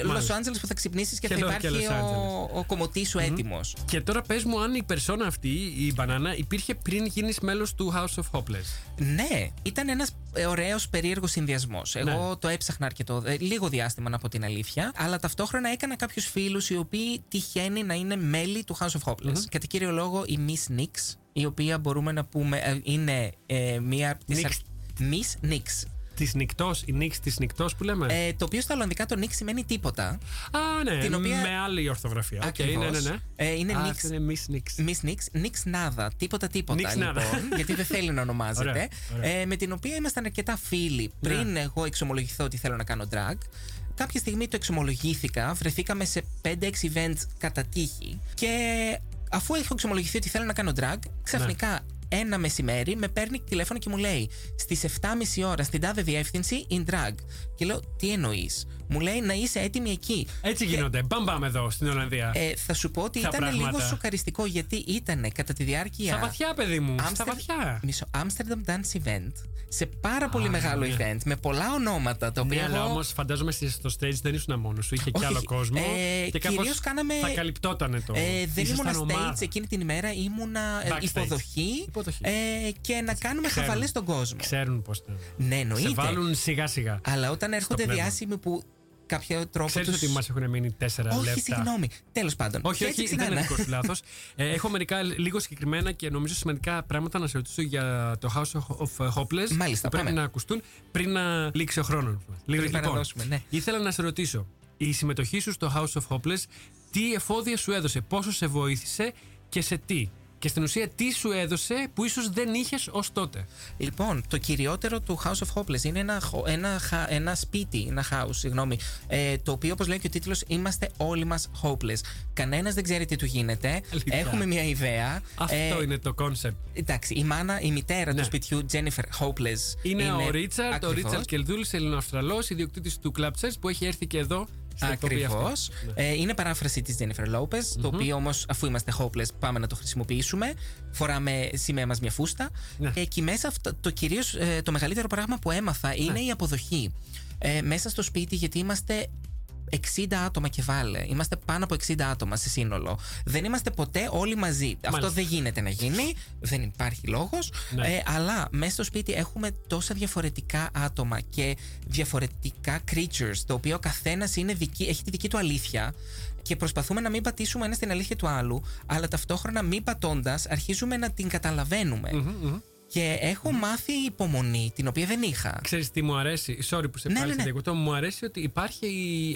Speaker 4: Λο
Speaker 1: Μάλιστα.
Speaker 4: Άντζελε που θα ξυπνήσεις και,
Speaker 1: Και
Speaker 4: θα
Speaker 1: εδώ και
Speaker 4: υπάρχει
Speaker 1: Los
Speaker 4: ο, ο κομμωτής σου έτοιμος.
Speaker 1: Και τώρα πες μου αν η περσόνα αυτή, η μπανάνα, υπήρχε πριν γίνεις μέλος του House of Hopeless.
Speaker 4: Ναι, ήταν ένας ωραίος περίεργος συνδυασμός. Εγώ
Speaker 1: Ναι.
Speaker 4: το έψαχνα αρκετό, ε, λίγο διάστημα να πω την αλήθεια, αλλά ταυτόχρονα έκανα κάποιους φίλους οι οποίοι τυχαίνει να είναι μέλη του House of Hopeless. Κατά κύριο λόγο η Miss Nix, η οποία μπορούμε να πούμε ε, είναι ε, μία από τις
Speaker 1: Nix.
Speaker 4: αρ- Miss Nix.
Speaker 1: Της νυχτό, η νύχη της νυχτό που λέμε;
Speaker 4: Ε, το οποίο στα Ολλανδικά το Nix σημαίνει τίποτα.
Speaker 1: Α, ναι,
Speaker 4: την οποία-
Speaker 1: με άλλη ορθογραφία. Οκ,
Speaker 4: Ακριβώς.
Speaker 1: ναι, ναι, ναι.
Speaker 4: Ε, είναι
Speaker 1: Α,
Speaker 4: Nix.
Speaker 1: αυτό είναι Miss Nix.
Speaker 4: Miss Nix, Nix Nada, τίποτα τίποτα
Speaker 1: Nix
Speaker 4: λοιπόν,
Speaker 1: Nada.
Speaker 4: γιατί δεν θέλει να ονομάζεται.
Speaker 1: Ωραία, ωραία.
Speaker 4: Ε, με την οποία ήμασταν αρκετά φίλοι πριν
Speaker 1: Ναι.
Speaker 4: εγώ εξομολογηθώ ότι θέλω να κάνω drag. κάποια στιγμή το εξομολογήθηκα. Βρεθήκαμε σε 5-6 events κατά τύχη. Και αφού έχω εξομολογηθεί ότι θέλω να κάνω drag, ξαφνικά ένα μεσημέρι με παίρνει τηλέφωνο και μου λέει στις 7.30 ώρα στην τάδε διεύθυνση in drag. Και λέω, τι εννοείς. Μου λέει να είσαι έτοιμη εκεί.
Speaker 1: Έτσι γίνονται. Μπαμ πάμε εδώ στην Ολλανδία.
Speaker 4: Ε, θα σου πω ότι
Speaker 1: Τα
Speaker 4: ήταν
Speaker 1: πράγματα.
Speaker 4: λίγο σοκαριστικό γιατί ήταν κατά τη διάρκεια.
Speaker 1: Στα βαθιά, παιδί μου. Στα
Speaker 4: Άμστερ-
Speaker 1: βαθιά.
Speaker 4: Μισό. Amsterdam Dance Event. Σε πάρα πολύ
Speaker 1: Α,
Speaker 4: μεγάλο
Speaker 1: ναι.
Speaker 4: event με πολλά ονόματα τα
Speaker 1: Ναι,
Speaker 4: οποία.
Speaker 1: αλλά
Speaker 4: εγώ-
Speaker 1: όμως φαντάζομαι στη- στο stage δεν ήσουν μόνος σου. Είχε κι
Speaker 4: Όχι,
Speaker 1: άλλο κόσμο.
Speaker 4: ε,
Speaker 1: και κάπως
Speaker 4: κυρίως κάναμε-
Speaker 1: Θα καλυπτότανε το.
Speaker 4: Ε, δεν
Speaker 1: Ήσασταν
Speaker 4: ήμουνα
Speaker 1: ομάδα.
Speaker 4: stage εκείνη την ημέρα, ήμουνα ε,
Speaker 1: Backstage.
Speaker 4: υποδοχή,
Speaker 1: Υποδοχή.
Speaker 4: Ε, και να κάνουμε
Speaker 1: Ξέρουν.
Speaker 4: χαβαλές στον κόσμο.
Speaker 1: Ξέρουν πώς να.
Speaker 4: Ναι,
Speaker 1: Σε
Speaker 4: εννοείται.
Speaker 1: βάλουν σιγά σιγά.
Speaker 4: Αλλά όταν έρχονται
Speaker 1: πνεύμα.
Speaker 4: διάσημοι που κάποιο τρόπο.
Speaker 1: Ξέρεις
Speaker 4: τους...
Speaker 1: ότι μας έχουν μείνει τέσσερα
Speaker 4: Όχι,
Speaker 1: λεπτά;
Speaker 4: συγγνώμη. Τέλος πάντων.
Speaker 1: Όχι,
Speaker 4: Και έτσι
Speaker 1: όχι, δεν είναι
Speaker 4: ξεκινάμε.
Speaker 1: δικό σου λάθος. Ε, έχω μερικά λίγο συγκεκριμένα και νομίζω σημαντικά πράγματα να σε ρωτήσω για το House of Hopeless.
Speaker 4: Μάλιστα,
Speaker 1: που πρέπει
Speaker 4: πάμε.
Speaker 1: να ακουστούν πριν να λήξει ο χρόνος.
Speaker 4: Πριν παραδώσουμε, ναι.
Speaker 1: ήθελα να σε ρωτήσω, η συμμετοχή σου στο House of Hopeless, τι εφόδια σου έδωσε, πόσο σε βοήθησε και σε τι; Και στην ουσία, τι σου έδωσε που ίσως δεν είχες ως τότε;
Speaker 4: Λοιπόν, το κυριότερο του House of Hopeless είναι ένα, χω- ένα, χα- ένα σπίτι, ένα house, συγγνώμη, ε, το οποίο, όπως λέει και ο τίτλος, είμαστε όλοι μας hopeless. Κανένας δεν ξέρει τι του γίνεται.
Speaker 1: Αλήθεια.
Speaker 4: Έχουμε μια ιδέα.
Speaker 1: Αυτό
Speaker 4: Ε,
Speaker 1: είναι το concept.
Speaker 4: Εντάξει, η μάνα, η μητέρα
Speaker 1: Ναι.
Speaker 4: του σπιτιού, Jennifer Hopeless.
Speaker 1: Είναι, ο Ρίτσαρτ, ο
Speaker 4: ακριβώς,
Speaker 1: Ρίτσαρτ Κελδούλης, Ελληνοαυστραλός, ιδιοκτήτης του Club Chess που έχει έρθει και εδώ στην εκπομπή
Speaker 4: Ακριβώς.
Speaker 1: αυτή. Ναι.
Speaker 4: Ε, είναι παράφραση της Jennifer Lopez, το οποίο όμως, αφού είμαστε hopeless, πάμε να το χρησιμοποιήσουμε. Φοράμε σημαία μας μια φούστα.
Speaker 1: Ναι.
Speaker 4: Και εκεί μέσα, αυτό, το κυρίως, ε, το μεγαλύτερο πράγμα που έμαθα είναι
Speaker 1: Ναι.
Speaker 4: η αποδοχή. Ε, μέσα στο σπίτι, γιατί είμαστε 60 άτομα και βάλε. Είμαστε πάνω από 60 άτομα σε σύνολο. Δεν είμαστε ποτέ όλοι μαζί. Αυτό δεν γίνεται να γίνει. Δεν υπάρχει λόγος.
Speaker 1: Ναι.
Speaker 4: Ε, αλλά μέσα στο σπίτι έχουμε τόσα διαφορετικά άτομα και διαφορετικά creatures, το οποίο ο καθένας έχει τη δική του αλήθεια και προσπαθούμε να μην πατήσουμε ένα στην αλήθεια του άλλου, αλλά ταυτόχρονα μην πατώντας, αρχίζουμε να την καταλαβαίνουμε. Και έχω μάθει υπομονή, την οποία δεν είχα.
Speaker 1: Ξέρεις τι μου αρέσει, sorry που σε
Speaker 4: Ναι,
Speaker 1: πάλι
Speaker 4: ναι,
Speaker 1: σε
Speaker 4: ναι.
Speaker 1: διακοπτώ, μου αρέσει ότι υπάρχει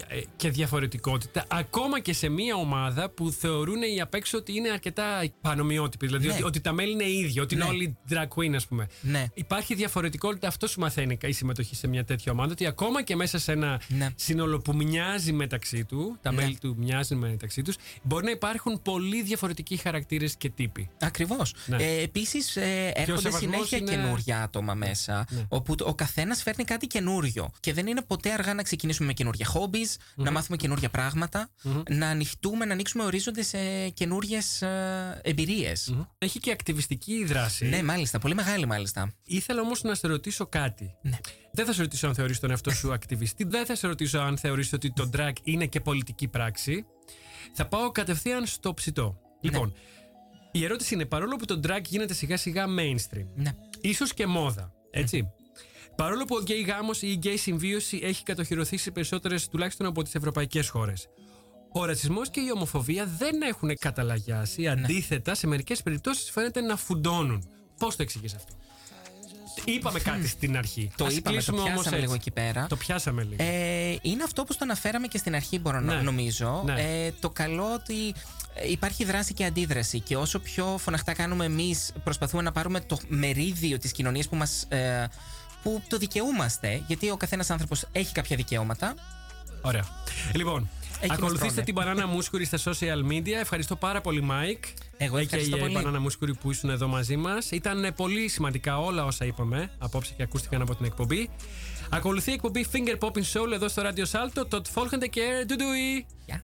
Speaker 1: ε, και διαφορετικότητα ακόμα και σε μία ομάδα που θεωρούν οι απ' έξω ότι είναι αρκετά πανομοιότυποι. Δηλαδή
Speaker 4: Ναι.
Speaker 1: ότι, ότι τα μέλη είναι ίδια, ότι
Speaker 4: Ναι.
Speaker 1: είναι όλοι drag queen, ας πούμε.
Speaker 4: Ναι.
Speaker 1: Υπάρχει διαφορετικότητα, αυτό σου μαθαίνει η συμμετοχή σε μια τέτοια ομάδα, ότι ακόμα και μέσα σε ένα
Speaker 4: Ναι.
Speaker 1: σύνολο που μοιάζει μεταξύ του, τα
Speaker 4: Ναι.
Speaker 1: μέλη του μοιάζουν μεταξύ τους, μπορεί να υπάρχουν πολύ διαφορετικοί χαρακτήρες και τύποι.
Speaker 4: Ακριβώς.
Speaker 1: Ναι.
Speaker 4: Ε, Επίσης, ε, έρχονται
Speaker 1: σεβασμός
Speaker 4: συνέχεια
Speaker 1: είναι-
Speaker 4: καινούργια άτομα μέσα,
Speaker 1: Ναι.
Speaker 4: όπου το- ο καθένας φέρνει κάτι καινούριο. Και δεν είναι ποτέ αργά να ξεκινήσουμε με καινούργια hobbies, να μάθουμε καινούργια πράγματα, να ανοιχτούμε, να ανοίξουμε ορίζοντες σε καινούριε εμπειρίες.
Speaker 1: Έχει και ακτιβιστική δράση.
Speaker 4: Ναι, μάλιστα. Πολύ μεγάλη, μάλιστα.
Speaker 1: Ήθελα όμως να σε ρωτήσω κάτι.
Speaker 4: Ναι.
Speaker 1: Δεν θα σε ρωτήσω αν θεωρείς τον εαυτό σου ακτιβιστή. Δεν θα σε ρωτήσω αν θεωρείς ότι το drag είναι και πολιτική πράξη. Θα πάω κατευθείαν στο ψητό. Λοιπόν, η ερώτηση είναι παρόλο που το drag γίνεται σιγά σιγά mainstream,
Speaker 4: Ναι.
Speaker 1: ίσως και μόδα, έτσι. Παρόλο που ο γκέι γάμος ή η γκέι συμβίωση έχει κατοχυρωθεί σε περισσότερες τουλάχιστον από τις ευρωπαϊκές χώρες. Ο ρατσισμός και η ομοφοβία δεν έχουν καταλαγιάσει. Αντίθετα, σε μερικές περιπτώσεις φαίνεται να φουντώνουν. Πώς το εξηγείς αυτό; Είπαμε κάτι στην αρχή.
Speaker 4: Το
Speaker 1: Ας
Speaker 4: είπαμε, το
Speaker 1: κλείσουμε όμως
Speaker 4: πιάσαμε
Speaker 1: έτσι.
Speaker 4: λίγο εκεί πέρα.
Speaker 1: Το πιάσαμε λίγο.
Speaker 4: Ε, είναι αυτό που το αναφέραμε και στην αρχή, μπορώ να
Speaker 1: Ναι.
Speaker 4: νομίζω.
Speaker 1: Ναι.
Speaker 4: Ε, το καλό ότι ε, υπάρχει δράση και αντίδραση. Και όσο πιο φωναχτά κάνουμε εμείς, προσπαθούμε να πάρουμε το μερίδιο της κοινωνίας που μας, ε, που το δικαιούμαστε. Γιατί ο καθένας άνθρωπος έχει κάποια δικαιώματα.
Speaker 1: Ωραία. Λοιπόν,
Speaker 4: Εκεί
Speaker 1: ακολουθήστε
Speaker 4: μας τρώνε.
Speaker 1: την Μπανάνα Μούσκουρη στα social media. Ευχαριστώ πάρα πολύ, Μάικ.
Speaker 4: Εγώ ευχαριστώ
Speaker 1: και η
Speaker 4: πολύ.
Speaker 1: Μπανάνα Μούσκουρη που ήσουν εδώ μαζί μας. Ήταν ε, πολύ σημαντικά όλα όσα είπαμε απόψε και ακούστηκαν από την εκπομπή. Ακολουθεί η εκπομπή Finger Popping Soul εδώ στο Radio Salto. Το Folgende και Ντουντουι.
Speaker 4: Γεια.